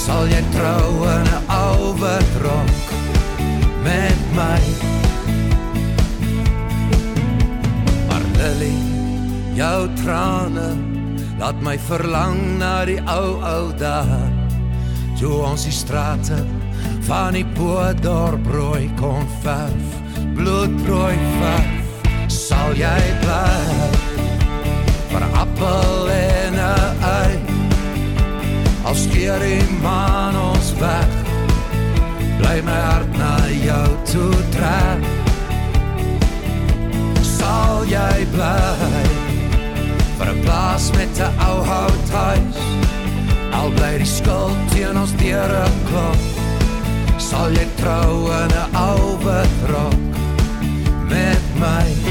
Sal jy trou in 'n ou wit rok met my? Maar Lily, jou trane laat my verlang na die ou ou dae. Toe ons die strate van die Poortdorp rooi kon verf Bloedrooi verf Sal jy bly. Vir appel Als keer die maan ons weg Bly my hart na jou toe trek. Sal jy bly vir 'n plaas met 'n ou houthuis? Al bly die skuld teen ons deure klop Sal jy trou in 'n ou wit rok met my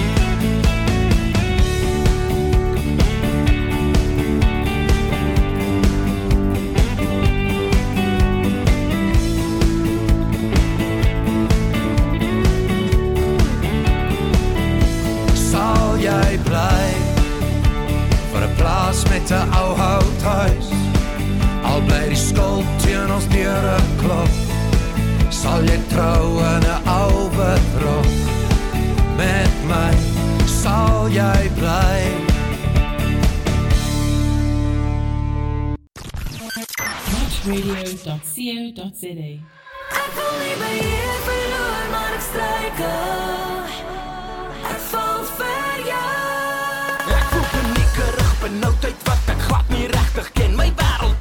Sal jy trou in 'n ou wit rok met my Sal jy bly Watchradio.co.za. Ek wil nie by jou verloor, maar ek struikel. Ek val vir jou. Ek voel paniekerig, benoudheid wat ek glad nie regtig ken. My wêreld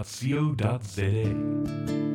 www.co.za.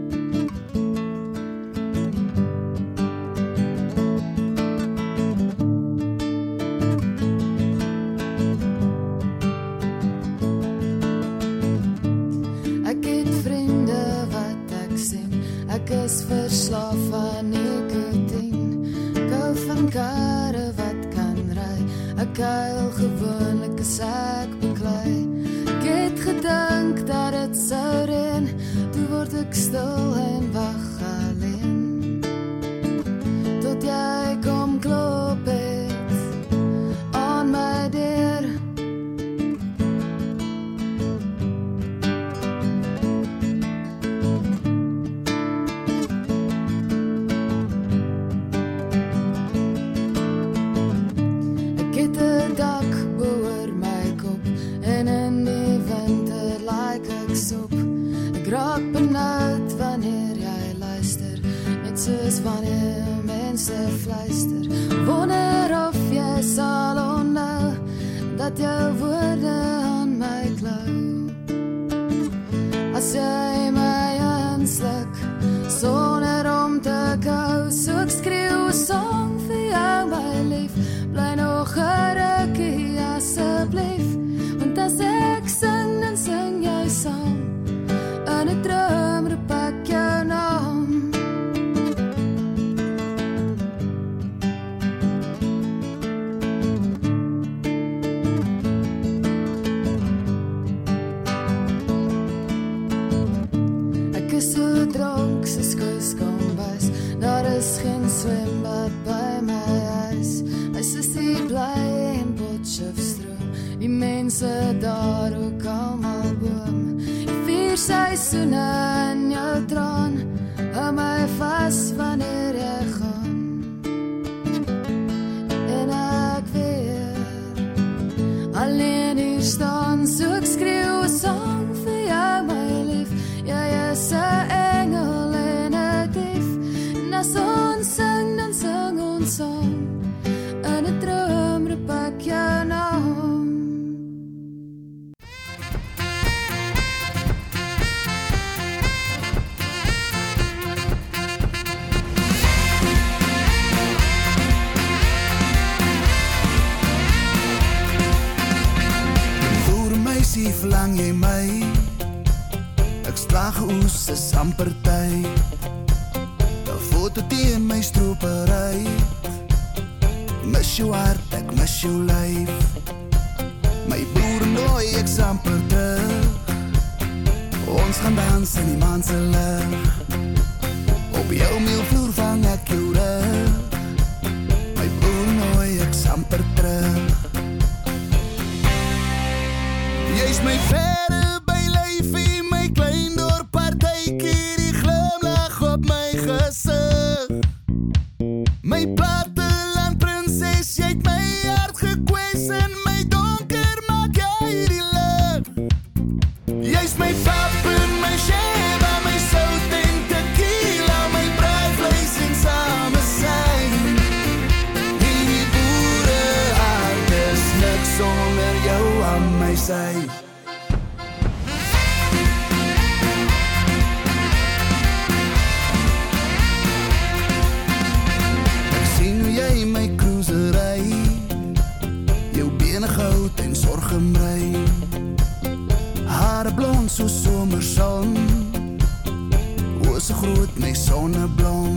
ze groeit met zonnebloem.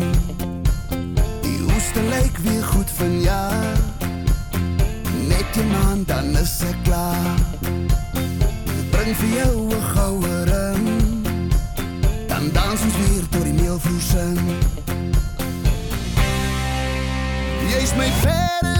Die oester leek weer goed van ja. Net je man, dan is ze klaar. Breng voor jou een gouden ren, Dan dans ons weer door die nevelvloeren. Je is mij verder.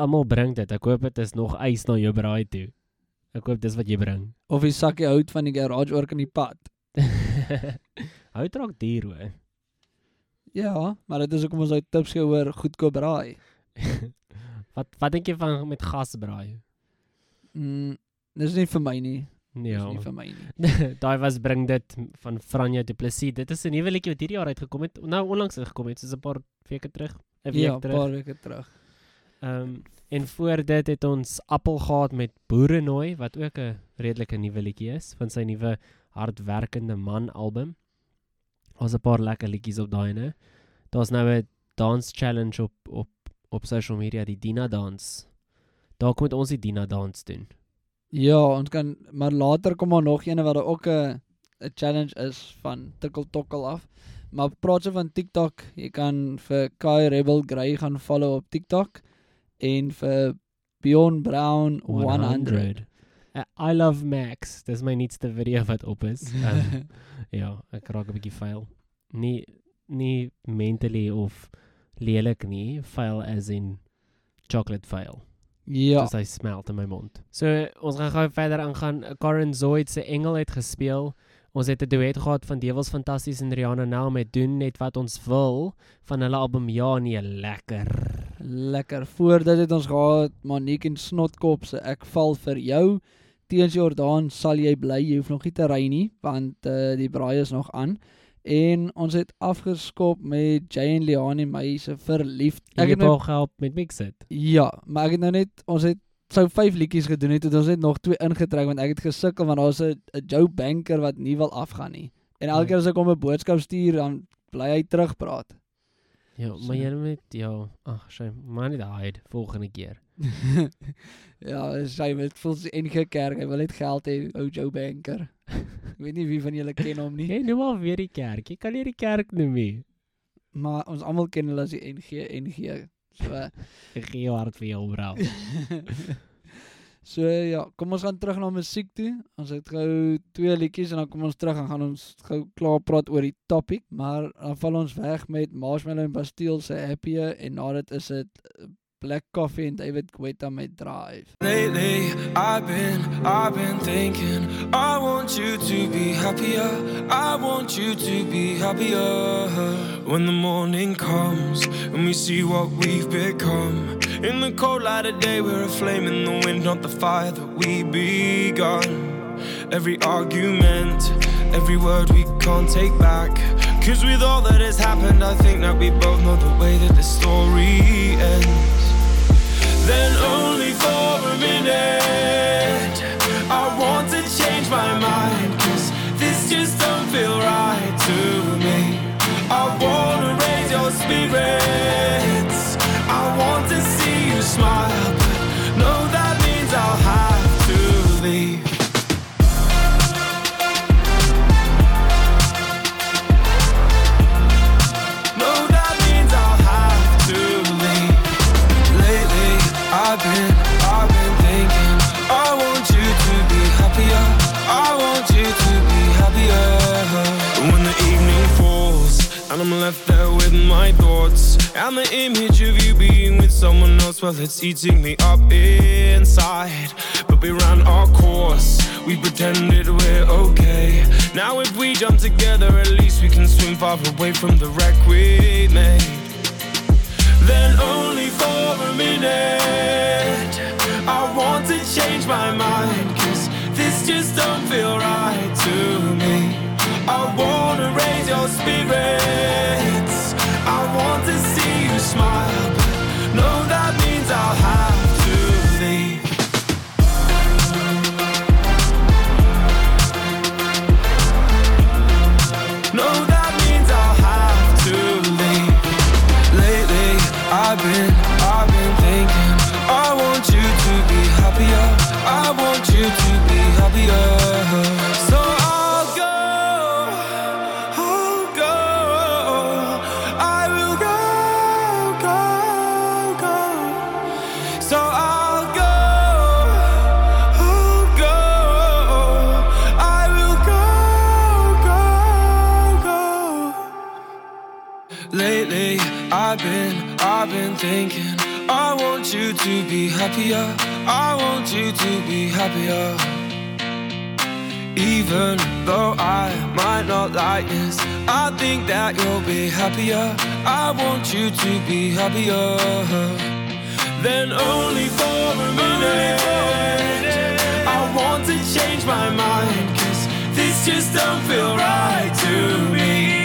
almal bring dit. Ek hoop dit is nog ys na jou braai toe. Ek hoop dis wat jy bring. Of die sakkie hout van die garage oor kan die pad. Hout raak duur hoor. Ja, maar dit is hoekom ons uit tips gehoor goedkoop braai. Wat wat dink jy van met gas braai? Mm, dis nie vir my nie. Ja. Dis nie vir my nie. Daai was bring dit van Franja Du Plessis. Dit is 'n nuwe liedjie wat hierdie jaar uitgekom het. Nou onlangs uitgekom het, soos 'n paar weke terug. 'n week Ja, 'n terug. paar weke terug. Ehm um, en voor dit het ons Appel gehad met Boerenooi wat ook 'n redelike nuwe liedjie is van sy nuwe hardwerkende man album. Daar's 'n paar lekker liedjies op daai ene. Daar's nou 'n dance challenge op op op social media, die Dina dans. Daar kom met ons die Dina dans doen. Ja, ons kan maar later kom maar nog een wat ook 'n 'n challenge is van tikkel tokkel af. Maar praat se van TikTok, jy kan vir Kai Rebel Grey gaan follow op TikTok en vir Bjorn Brown 100. Uh, I love Max. Dis my nuutste video wat op is. Um, ja, ek raak 'n bietjie vuil. Nie nie mentally of lelik nie, vuil as in chocolate vuil. Ja. Soos hy smelt in my mond. So ons gaan gou verder aangaan. Karen Zoid se Engel het gespeel. Ons het 'n duet gehad van Devils Fantasties en Rihanna Nel met Doen net wat ons wil van hulle album Ja nee lekker. Lekker. Voor dit het ons gehad Monique en Snotkop se Ek val vir jou. Teens Jordaan sal jy bly, jy hoef nog nie te ry nie want uh, die braai is nog aan. En ons het afgeskop met Jay en Leani my se verliefd. Ek het nou- nog gehelp met mix dit. Ja, maar ek het nou net ons het sou 5 liedjies gedoen het, het ons net nog twee ingetrek want ek het gesukkel want daar's 'n 'n Joe Banker wat nie wil afgaan nie. En elke keer as ek hom 'n boodskap stuur, dan bly hy terugpraat. Ja, maar jy moet ja, ag, sy maar nie hide volgende keer. ja, sy met voel sy NG Kerk, hy wil net geld hê, ou Joe Banker. ek weet nie wie van julle ken hom nie. Jy noem al weer die kerk. Jy kan nie die kerk noem nie. Maar ons almal ken hulle as die NG NG. So ek gee hart vir jou bra. so ja, kom ons gaan terug na musiek toe. Ons het gou twee liedjies en dan kom ons terug en gaan ons gou klaar praat oor die topic, maar dan val ons weg met Marshmallow en Bastille se Happier en na dit is dit eh, Black Coffee en David Guetta met Drive. Lately, I've been, I've been thinking. I want you to be happier. I want you to be happier. When the morning comes and we see what we've become. In the cold light of day, we're a flame in the wind, not the fire that we begun. Every argument, every word we can't take back. Cause with all that has happened, I think that we both know the way that the story ends. Then only for a minute I want to change my mind And I'm left there with my thoughts And the image of you being with someone else. Well, it's eating me up inside. But we ran our course. We pretended we're okay. Now if we jump together At least we can swim far away from the wreck we made. Then only for a minute I want to change my mind. Cause this just don't feel right to me I wanna raise your spirits. I want to see you smile happier. I want you to be happier. Even though I might not like this, I think that you'll be happier. I want you to be happier. Then only for a minute. I want to change my mind, cause this just don't feel right to me.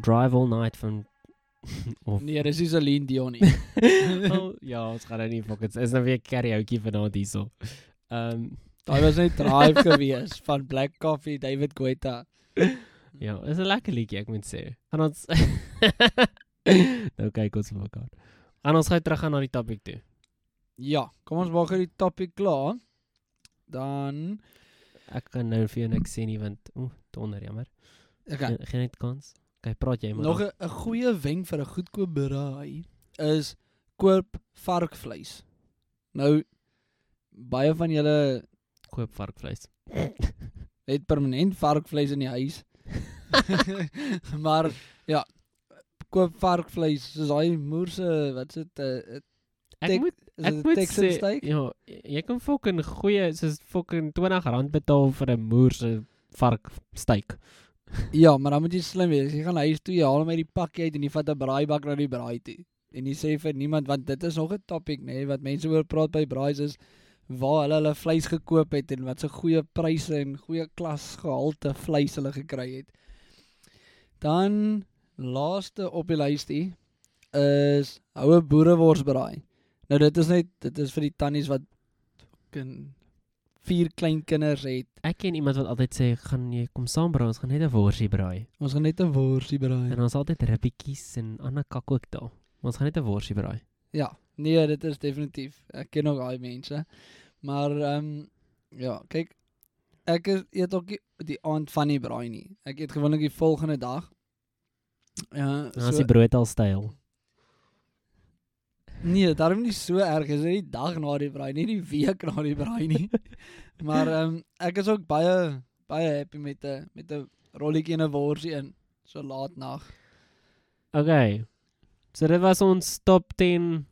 Drive All Night van of Nee, dis is Celine Dion nie. oh, ja, ons gaan nou nie fokus. Is nou weer karaoke vanaand hierso. Ehm um, daai was net Drive gewees van Black Coffee David Guetta. ja, is 'n lekker liedjie, ek moet sê. Gaan ons Nou kyk ons vir mekaar. Gaan ons gou terug gaan na die topic toe. Ja, kom ons maak hierdie topic klaar. Dan ek kan nou vir jou niks sê nie want o, oh, donder jammer. Okay. Geen net kans. Okay, praat jy maar. nog. 'n 'n goeie wenk vir 'n goedkoop braai is koop varkvleis. Nou baie van julle koop varkvleis. het permanent varkvleis in die huis. maar ja, koop varkvleis soos daai moerse wat se uh, Ek moet ek moet Texan sê, steak? ja, jy kan fucking goeie soos fucking R20 betaal vir 'n moer se vark steak. Ja, maar dan moet jy slim wees. Jy gaan huis toe, jy haal hom uit die pakkie uit en jy vat 'n braaibak na die braai toe. En jy sê vir niemand want dit is nog 'n topic nê nee, wat mense oor praat by braais is waar hulle hulle vleis gekoop het en wat so goeie pryse en goeie klas gehalte vleis hulle gekry het. Dan laaste op die lysie is houe boereworsbraai. Nou dit is net dit is vir die tannies wat fucking vier klein kinders het. Ek ken iemand wat altyd sê gaan jy kom saam braai, ons gaan net 'n worsie braai. Ons gaan net 'n worsie braai. En ons altyd ribbetjies en ander kak ook daar. Maar ons gaan net 'n worsie braai. Ja, nee, dit is definitief. Ek ken ook daai mense. Maar ehm um, ja, kyk ek is eet ook nie die aand van die braai nie. Ek eet gewoonlik die volgende dag. Ja, Dan is die brood al styl. Nee, daarom nie so erg is dit die dag na die braai, nie die week na die braai nie. maar ehm um, ek is ook baie baie happy met 'n met 'n rolletjie en 'n worsie in so laat nag. Okay. So dit was ons top 10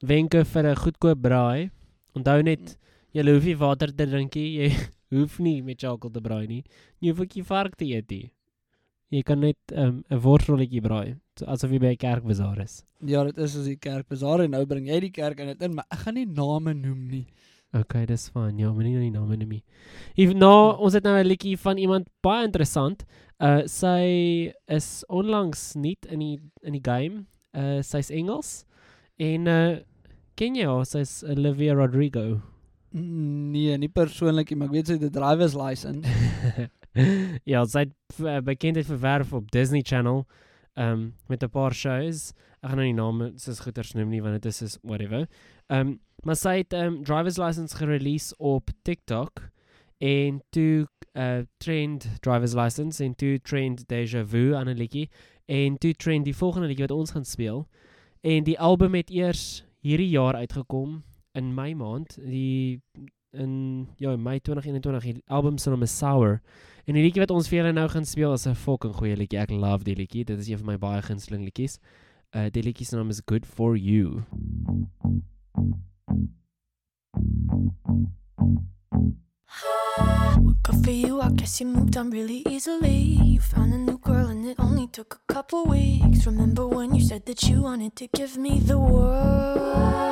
wenke vir 'n goedkoop braai. Onthou net jy hoef nie water te drink nie. Jy hoef nie met chakkel te braai nie. Jy hoef ook nie vark te eet nie. Jy kan net 'n um, 'n worsrolletjie braai, so asof jy by 'n kerkbazaar is. Ja, dit is as die kerkbazaar en nou bring jy die kerk in dit in, maar ek gaan nie name noem nie. Okay, dis fyn. Ja, moenie nou die name noem nie. If nou, ons het nou 'n liedjie van iemand baie interessant. Uh sy is onlangs nie in die in die game. Uh sy's Engels en uh ken jy haar? Sy's Olivia Rodrigo. Nee, nie persoonlik nie, maar ek weet sy het 'n driver's license. ja, sy het uh, bekendheid verwerf op Disney Channel um met 'n paar shows. Ek gaan nou nie name soos goeters noem nie want dit is is whatever. Um maar sy het um driver's license gerelease op TikTok en toe uh trend driver's license en toe trend Deja Vu aan 'n liedjie en toe trend die volgende liedjie wat ons gaan speel. En die album het eers hierdie jaar uitgekom in Mei maand, die in ja, Mei 2021. Die album se naam is Sour. En die liedjie wat ons vir julle nou gaan speel is 'n fucking goeie liedjie. Ek love die liedjie. Dit is een van my baie gunsteling liedjies. Uh die liedjie se naam is Good for You. Good for you, I guess you moved on really easily. You found a new girl and it only took a couple weeks. Remember when you said that you wanted to give me the world?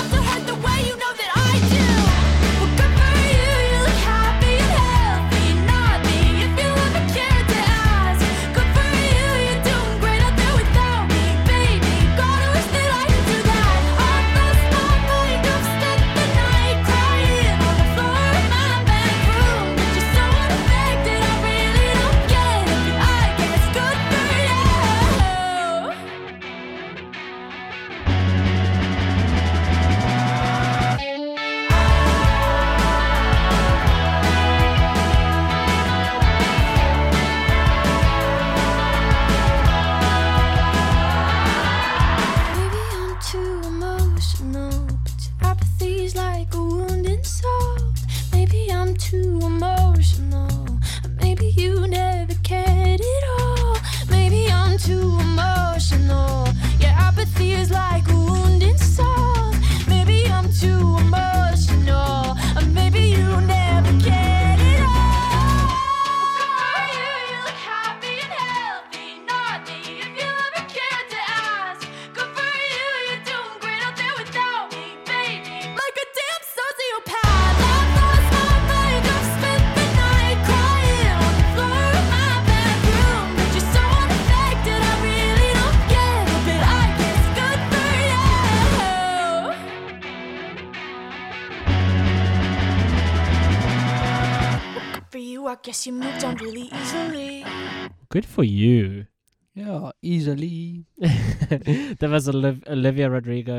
I guess you moved on really easily. Good for you. Ja, easily. Dit was Oliv Olivia Rodrigo.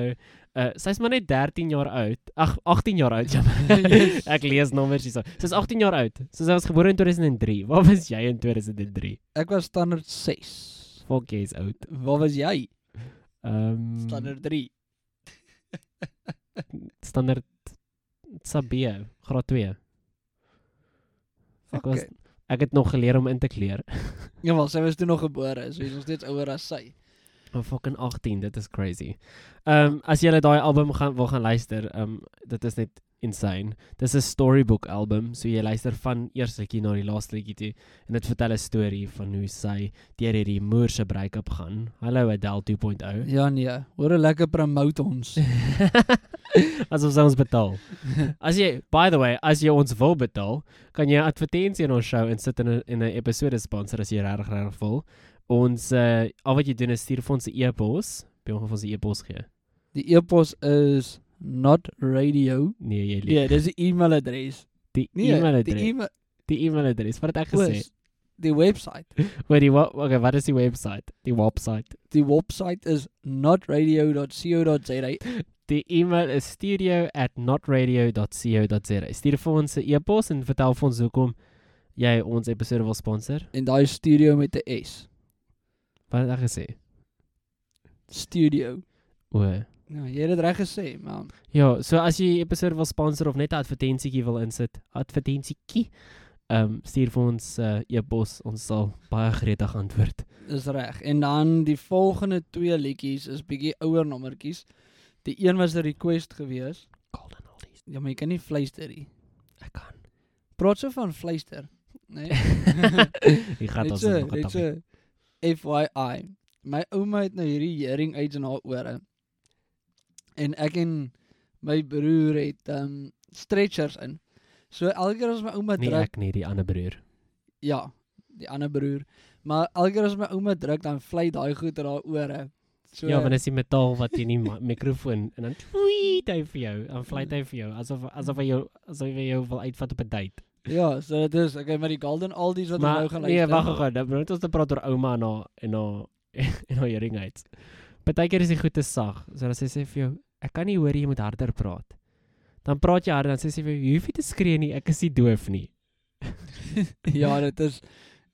Uh sy's maar net 13 jaar oud. Ag 18 jaar oud. jammer. Ek lees nommers hierso. Sy's 18 jaar oud. So sy was gebore in 2003. Waar was jy in 2003? Ek was standaard 6. Fuck jy's oud. Waar was jy? Ehm um, Standaard 3. standaard Sabie, graad 2. Ek was Okay. ek het nog geleer om in te kleer. Ja, wel, sy was toe nog gebore, so sy's nog steeds ouer as sy. Oh, fucking 18, dit is crazy. Ehm um, as jy daai album gaan wil gaan luister, ehm um, dit is net insane. Dis 'n storybook album, so jy luister van eers liedjie na die laaste liedjie toe en dit vertel 'n storie van hoe sy deur hierdie moerse break-up gaan. Hallo Adele 2.0. Ja nee, hoor hoe lekker promote ons. Asof sy ons betaal. As jy by the way, as jy ons wil betaal, kan jy 'n advertensie in ons show insit in 'n in 'n episode sponsor as jy regtig regtig wil. Ons uh al wat jy doen is stuur vir ons 'n e-pos, by ons vir ons 'n e-pos gee. Die e-pos is not radio. Nee, jy lieg. Ja, dis die e-mailadres. Die Nee, e-mailadres. Die e-mail Die e-mailadres. Wat het ek gesê? Oos, die website. Wat die wat okay, wat is die website? Die website. Die website is notradio.co.za. Die e-mail is studio@notradio.co.za. Stuur vir ons 'n e-pos en vertel vir ons hoekom jy ons episode wil sponsor. En daai studio met 'n S. Wat het ek gesê? Studio. O. Ja, jy het dit reg gesê, man. Ja, so as jy 'n episode wil sponsor of net 'n advertensietjie wil insit, advertensietjie, ehm um, stuur vir ons 'n uh, e-pos, ons sal baie gretig antwoord. Dis reg. En dan die volgende twee liedjies is bietjie ouer nommertjies. Die een was 'n request gewees. Golden Oldies. Ja, maar jy kan nie fluister nie. Ek kan. Praat so van fluister, né? Jy gaan Net ons so, nog net so FYI. My ouma het nou hierdie hearing aids in haar ore. En ek en my broer het um stretchers in. So elke keer as my ouma Nee, druk ek nie, die ander broer. Ja, die ander broer. Maar elke keer as my ouma druk dan vlei daai goed in haar ore. So ja, maar dis die metaal wat in die ma- mikrofoon en dan tweet hy vir jou, dan fluit hy vir jou asof asof hy jou asof hy jou wil uitvat op 'n date. Ja, so dit is okay met die Golden Oldies wat Maar nou gaan nee, luister. wag gou, dan moet ons te praat oor ouma en haar en haar en haar hearing aids. Partykeer is die goed te sag. So dan sê sy vir jou, ek kan nie hoor jy moet harder praat. Dan praat jy harder dan sê sy vir jou, jy hoef nie te skree nie, ek is nie doof nie. ja, dit is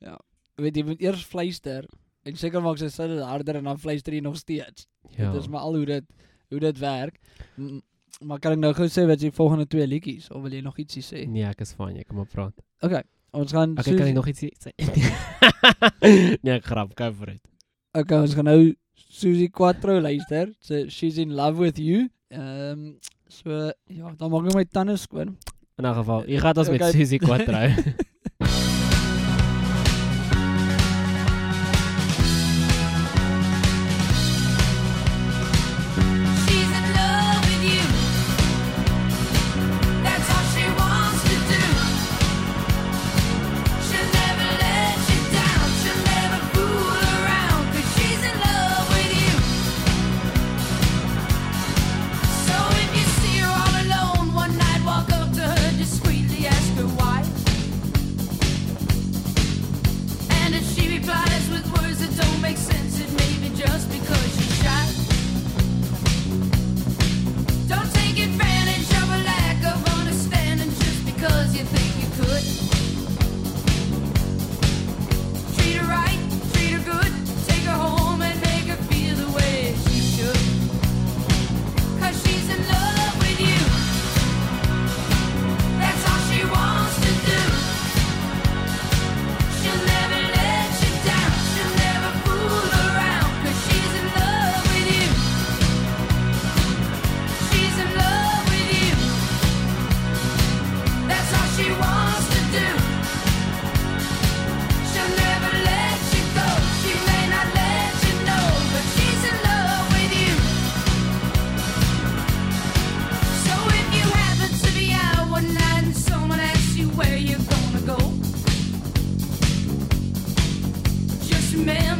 ja, weet jy moet eers fluister en seker maak sy sit dit harder en dan fluister jy nog steeds. Ja. Dit is maar al hoe dit hoe dit werk. M maar kan ek nou gou sê wat die volgende twee liedjies of wil jy nog ietsie sê? Nee, ek is fyn, jy kan maar praat. Okay, ons gaan Okay, kan Susie- ek nog iets sê? nee, ek grap, go for it. Okay, ons gaan nou Susie Quattro luister. So she's in love with you. Ehm um, so ja, dan maak ek my tande skoon. In 'n geval, jy gaan ons met Okay. Susie Quattro.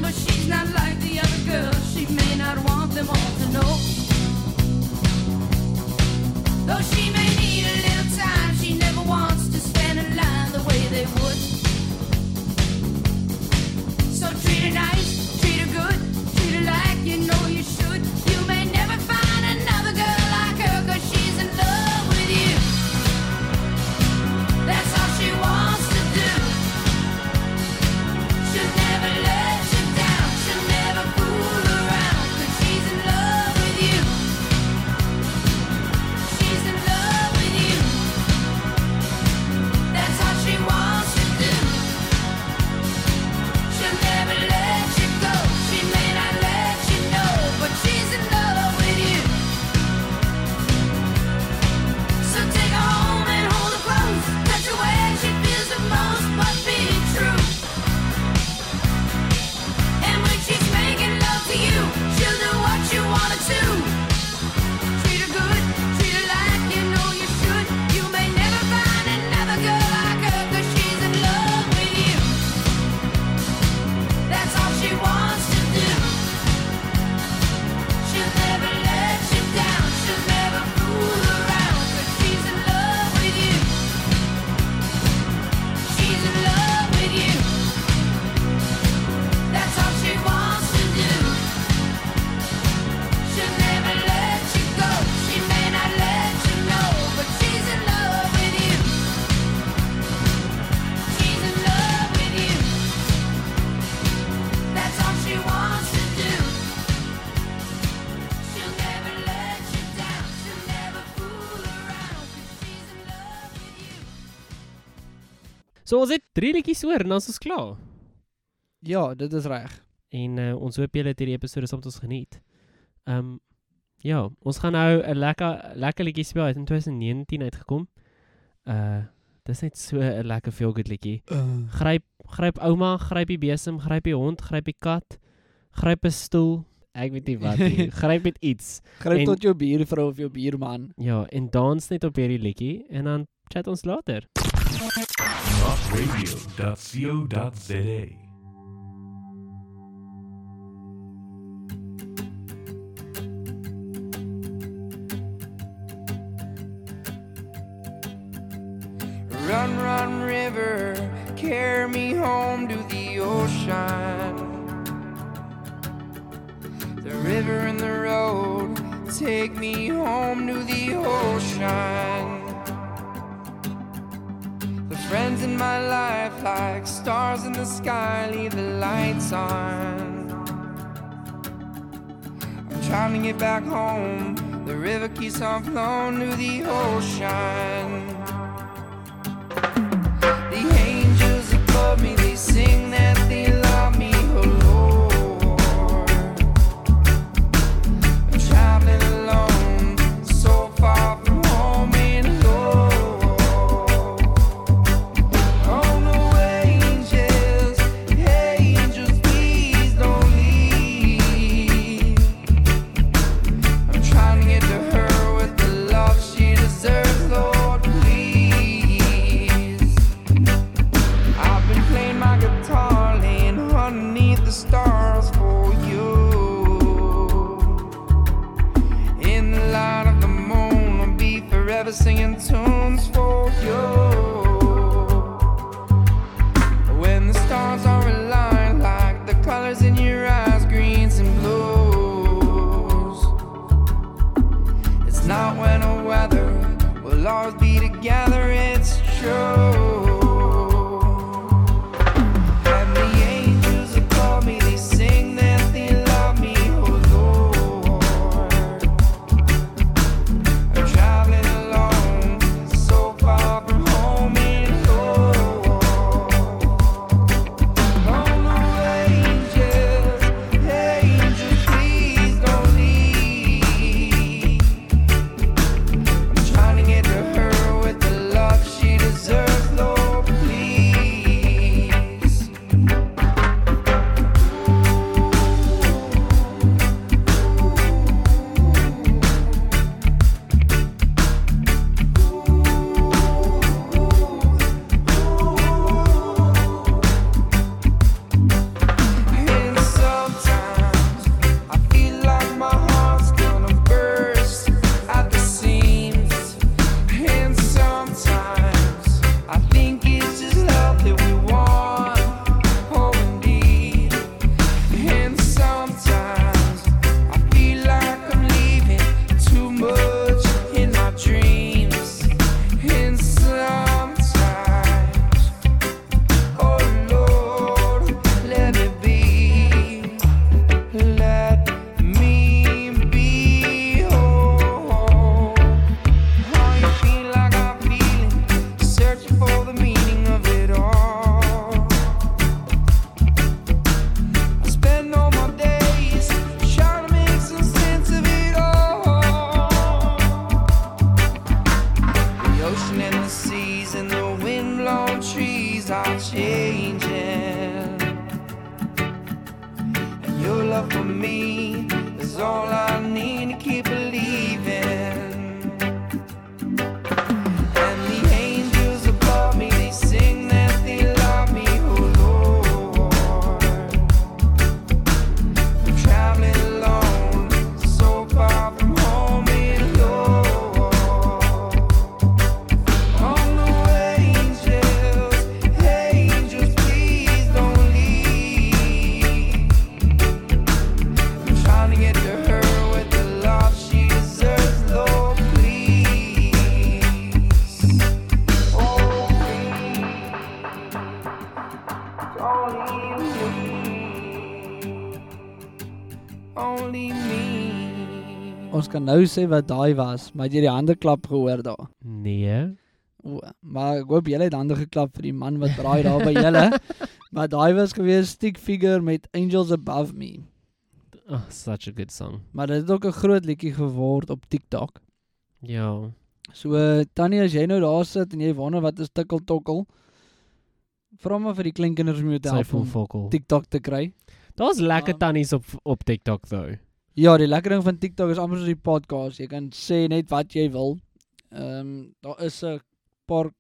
but she's not like the other girls. She may not want them all to know. Though she may need a Trillekies hoor en ons is klaar. Ja, dit is reg. En uh, ons hoop julle het hierdie episode saam met ons geniet. Ehm um, ja, ons gaan nou 'n lekker lekker liedjie speel uit in 2019 uitgekom. Uh dis net so 'n lekker feel good liedjie. Uh. Gryp gryp ouma, gryp die besem, gryp die hond, gryp die kat, gryp 'n stoel. Ek weet nie wat nie. Gryp met iets. Gryp en, tot jou buurvrou of jou buurman. Ja, en dans net op hierdie liedjie en dan chat ons later. Notradio.co.za Run, run, river, carry me home to the ocean. The river and the road, take me home to the ocean. Friends in my life, like stars in the sky, leave the lights on. I'm trying to get back home. The river keeps on flowing to the ocean. We'll always be together, it's true. ons kan nou sê wat daai was, maar het jy die hande klap gehoor daar? Nee. O, maar ek hoop julle het hande geklap vir die man wat braai daar by julle. maar daai was gewees Stick Figure met Angels Above Me. Oh, such a good song. Maar dit het ook 'n groot liedjie geword op TikTok. Ja. So tannie, as jy nou daar sit en jy wonder wat is tikkel tokkel, vra maar vir die kleinkinders om jou te help om TikTok te kry. Daar's lekker um, tannies op op TikTok though. Ja, die lekker ding van TikTok is amper soos die podcast. Jy kan sê net wat jy wil. Ehm um, daar is 'n paar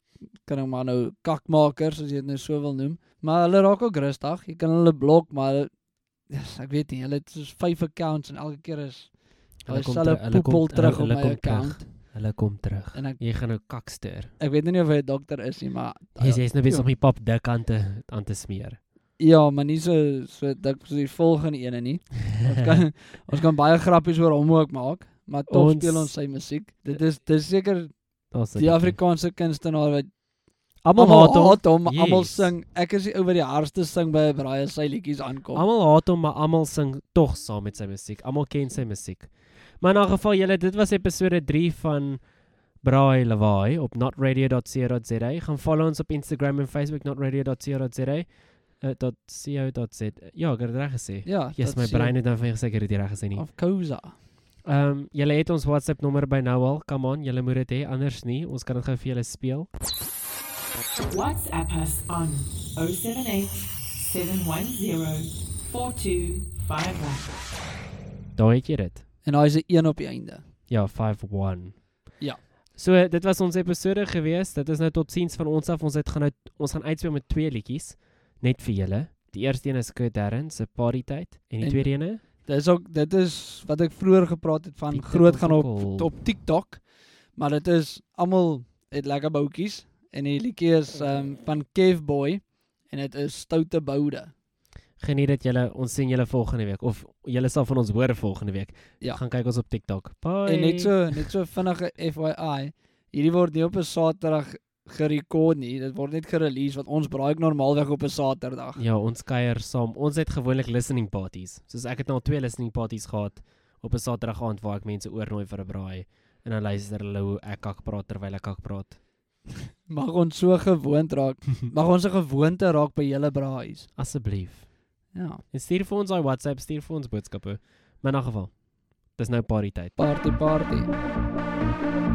kan ek maar nou kakmakers as jy dit nou so wil noem. Maar hulle raak ook rustig. Jy kan hulle blok, maar hulle- yes, ek weet nie, hulle het soos 5 accounts en elke keer is Hulle kom selfe ter- hulle kom- poepel terug hulle- op hulle my kom terug. account. Hulle kom terug. En ek Jy gaan nou kakster. Ek weet nou nie of hy 'n dokter is nie, maar Jy's jy's nou besig Ja. om die pap dik aan te aan te smeer. Ja, maar nie so so dik soos die volgende ene nie. Ons kan ons kan baie grappies oor hom ook maak, maar tog Ons- speel ons sy musiek. Dit is dis seker die. Afrikaanse kunstenaar wat Almal haat hom. maar almal Yes. sing. Ek is die ou wat die hardste sing by 'n braai as sy liedjies aankom. Almal haat hom, maar almal sing tog saam met sy musiek. Almal ken sy musiek. Maar in 'n geval julle, dit was episode 3 van Braai Lawaai op notradio.co.za. Gaan follow ons op Instagram en Facebook notradio.co.za. Dot .co.za. Ja, ek het reg gesê. Ja, Yes, my brein het nou van gesê ek het dit reg gesê nie. Of Koza. Ehm um, julle het ons WhatsApp nommer by nou al. Come on, julle moet dit hê anders nie. Ons kan dit gou vir julle speel. WhatsApp us on 078 710 4251. Daar het jy dit. En daai is 'n 1 op die einde. Ja, 51. Ja. So dit was ons episode gewees. Dit is nou tot siens van ons af. Ons het gaan nou ons gaan uitspeel met twee liedjies net vir julle. Die eerste een is Kurt Darren se Party Tyd en die En- tweede ene Dit is ook dit is wat ek vroeër gepraat het van Die groot gaan op op TikTok. Maar dit is almal het lekker boutjies en die liedjie is um, van Kev Boy en dit is Stoute Boude. geniet dit julle. Ons sien julle volgende week of julle sal van ons hoor volgende week. Ja. Gaan kyk ons op TikTok. Bye. En net so net so vinnige FYI. Hierdie word nie op 'n Saterdag gerekord nie. Dit word net gerelease want ons braai ook normaalweg op 'n Saterdag. Ja, ons kuier saam. Ons het gewoonlik listening parties. Soos ek het nou al twee listening parties gehad op 'n Saterdag aand waar ek mense oornooi vir 'n braai en dan luister hulle hoe ek kak praat terwyl ek kak praat. Mag ons so gewoond raak. Mag ons 'n gewoonte raak by julle braais. Asseblief. Ja. En stuur vir ons daai WhatsApp, stuur vir ons boodskappe. Maar in 'n geval. Dis nou party tyd. Party party.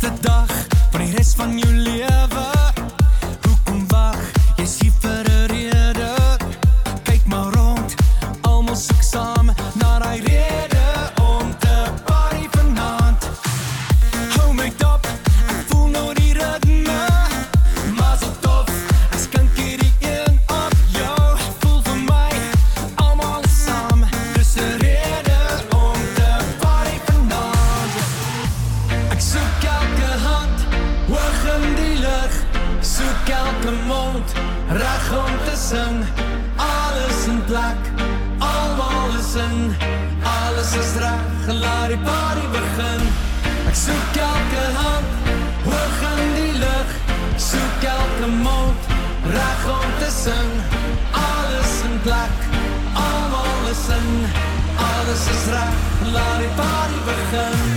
Eerste dag van die res van jou lewe. Om te sing Alles in plek, almal is in Alles is reg, laat die party begin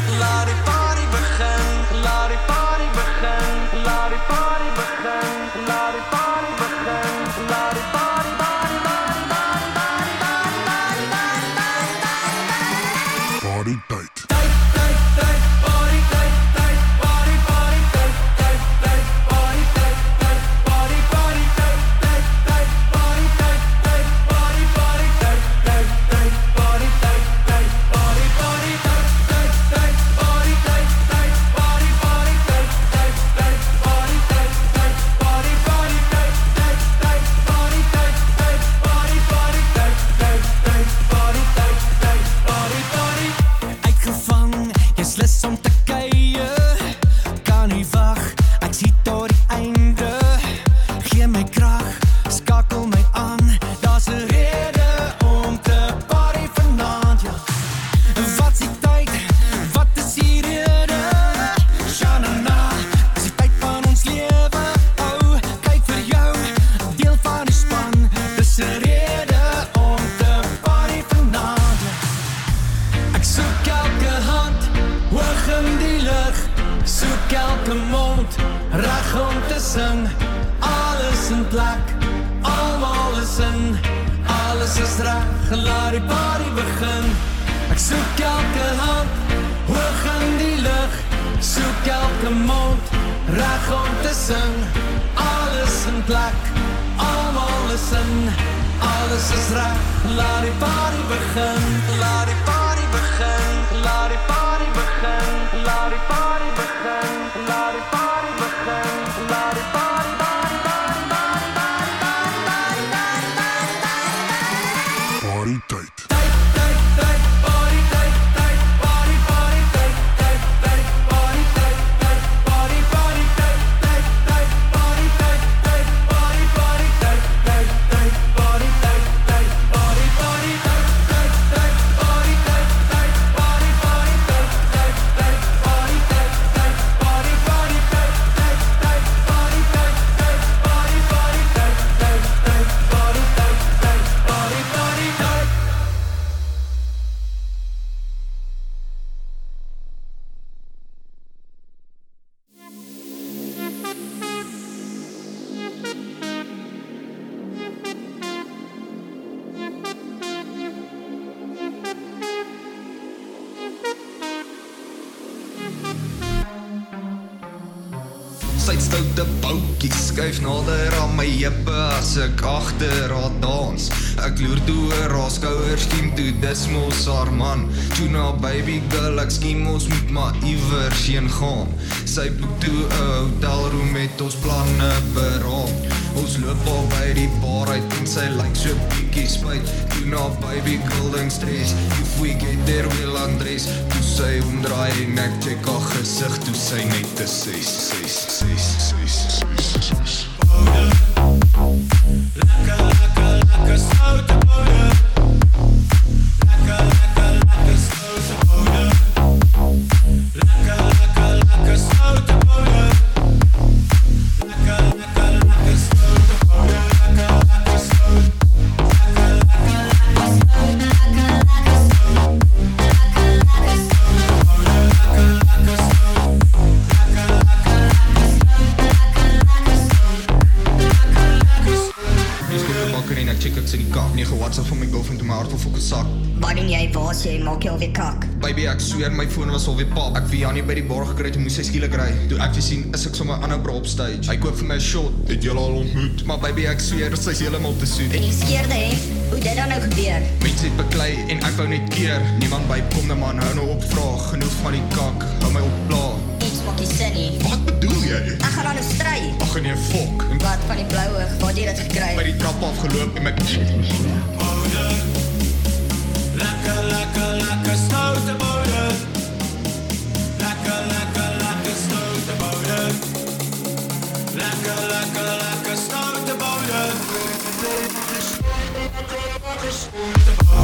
alles is raar. Larry, party begint. Larry, party. liggaam. Sy bloed toe bar gekry het moes sy skielik ry. Toe ek weer sien, is ek sommer aan 'n bra op stage. Hy koop vir my 'n shot. Het julle al ontmoet? Maar baby, ek sweer sy's heeltemal te soet. En jy skeerde hè? Hoe dit dan nou gebeur? Mense het beklei en ek wou net keer. Niemand by kom na man, hou nou op vra. Genoeg van die kak. Hou my op pla. Iets maak jy sin nie. Wat bedoel jy? Ek gaan dan nou stry. Ag nee, fok. En Wat van die blou oog? Waar het jy dit gekry? by die trap afgeloop en my Lekker, lekker, lekker stoute bodem. I'm gonna make us Oh,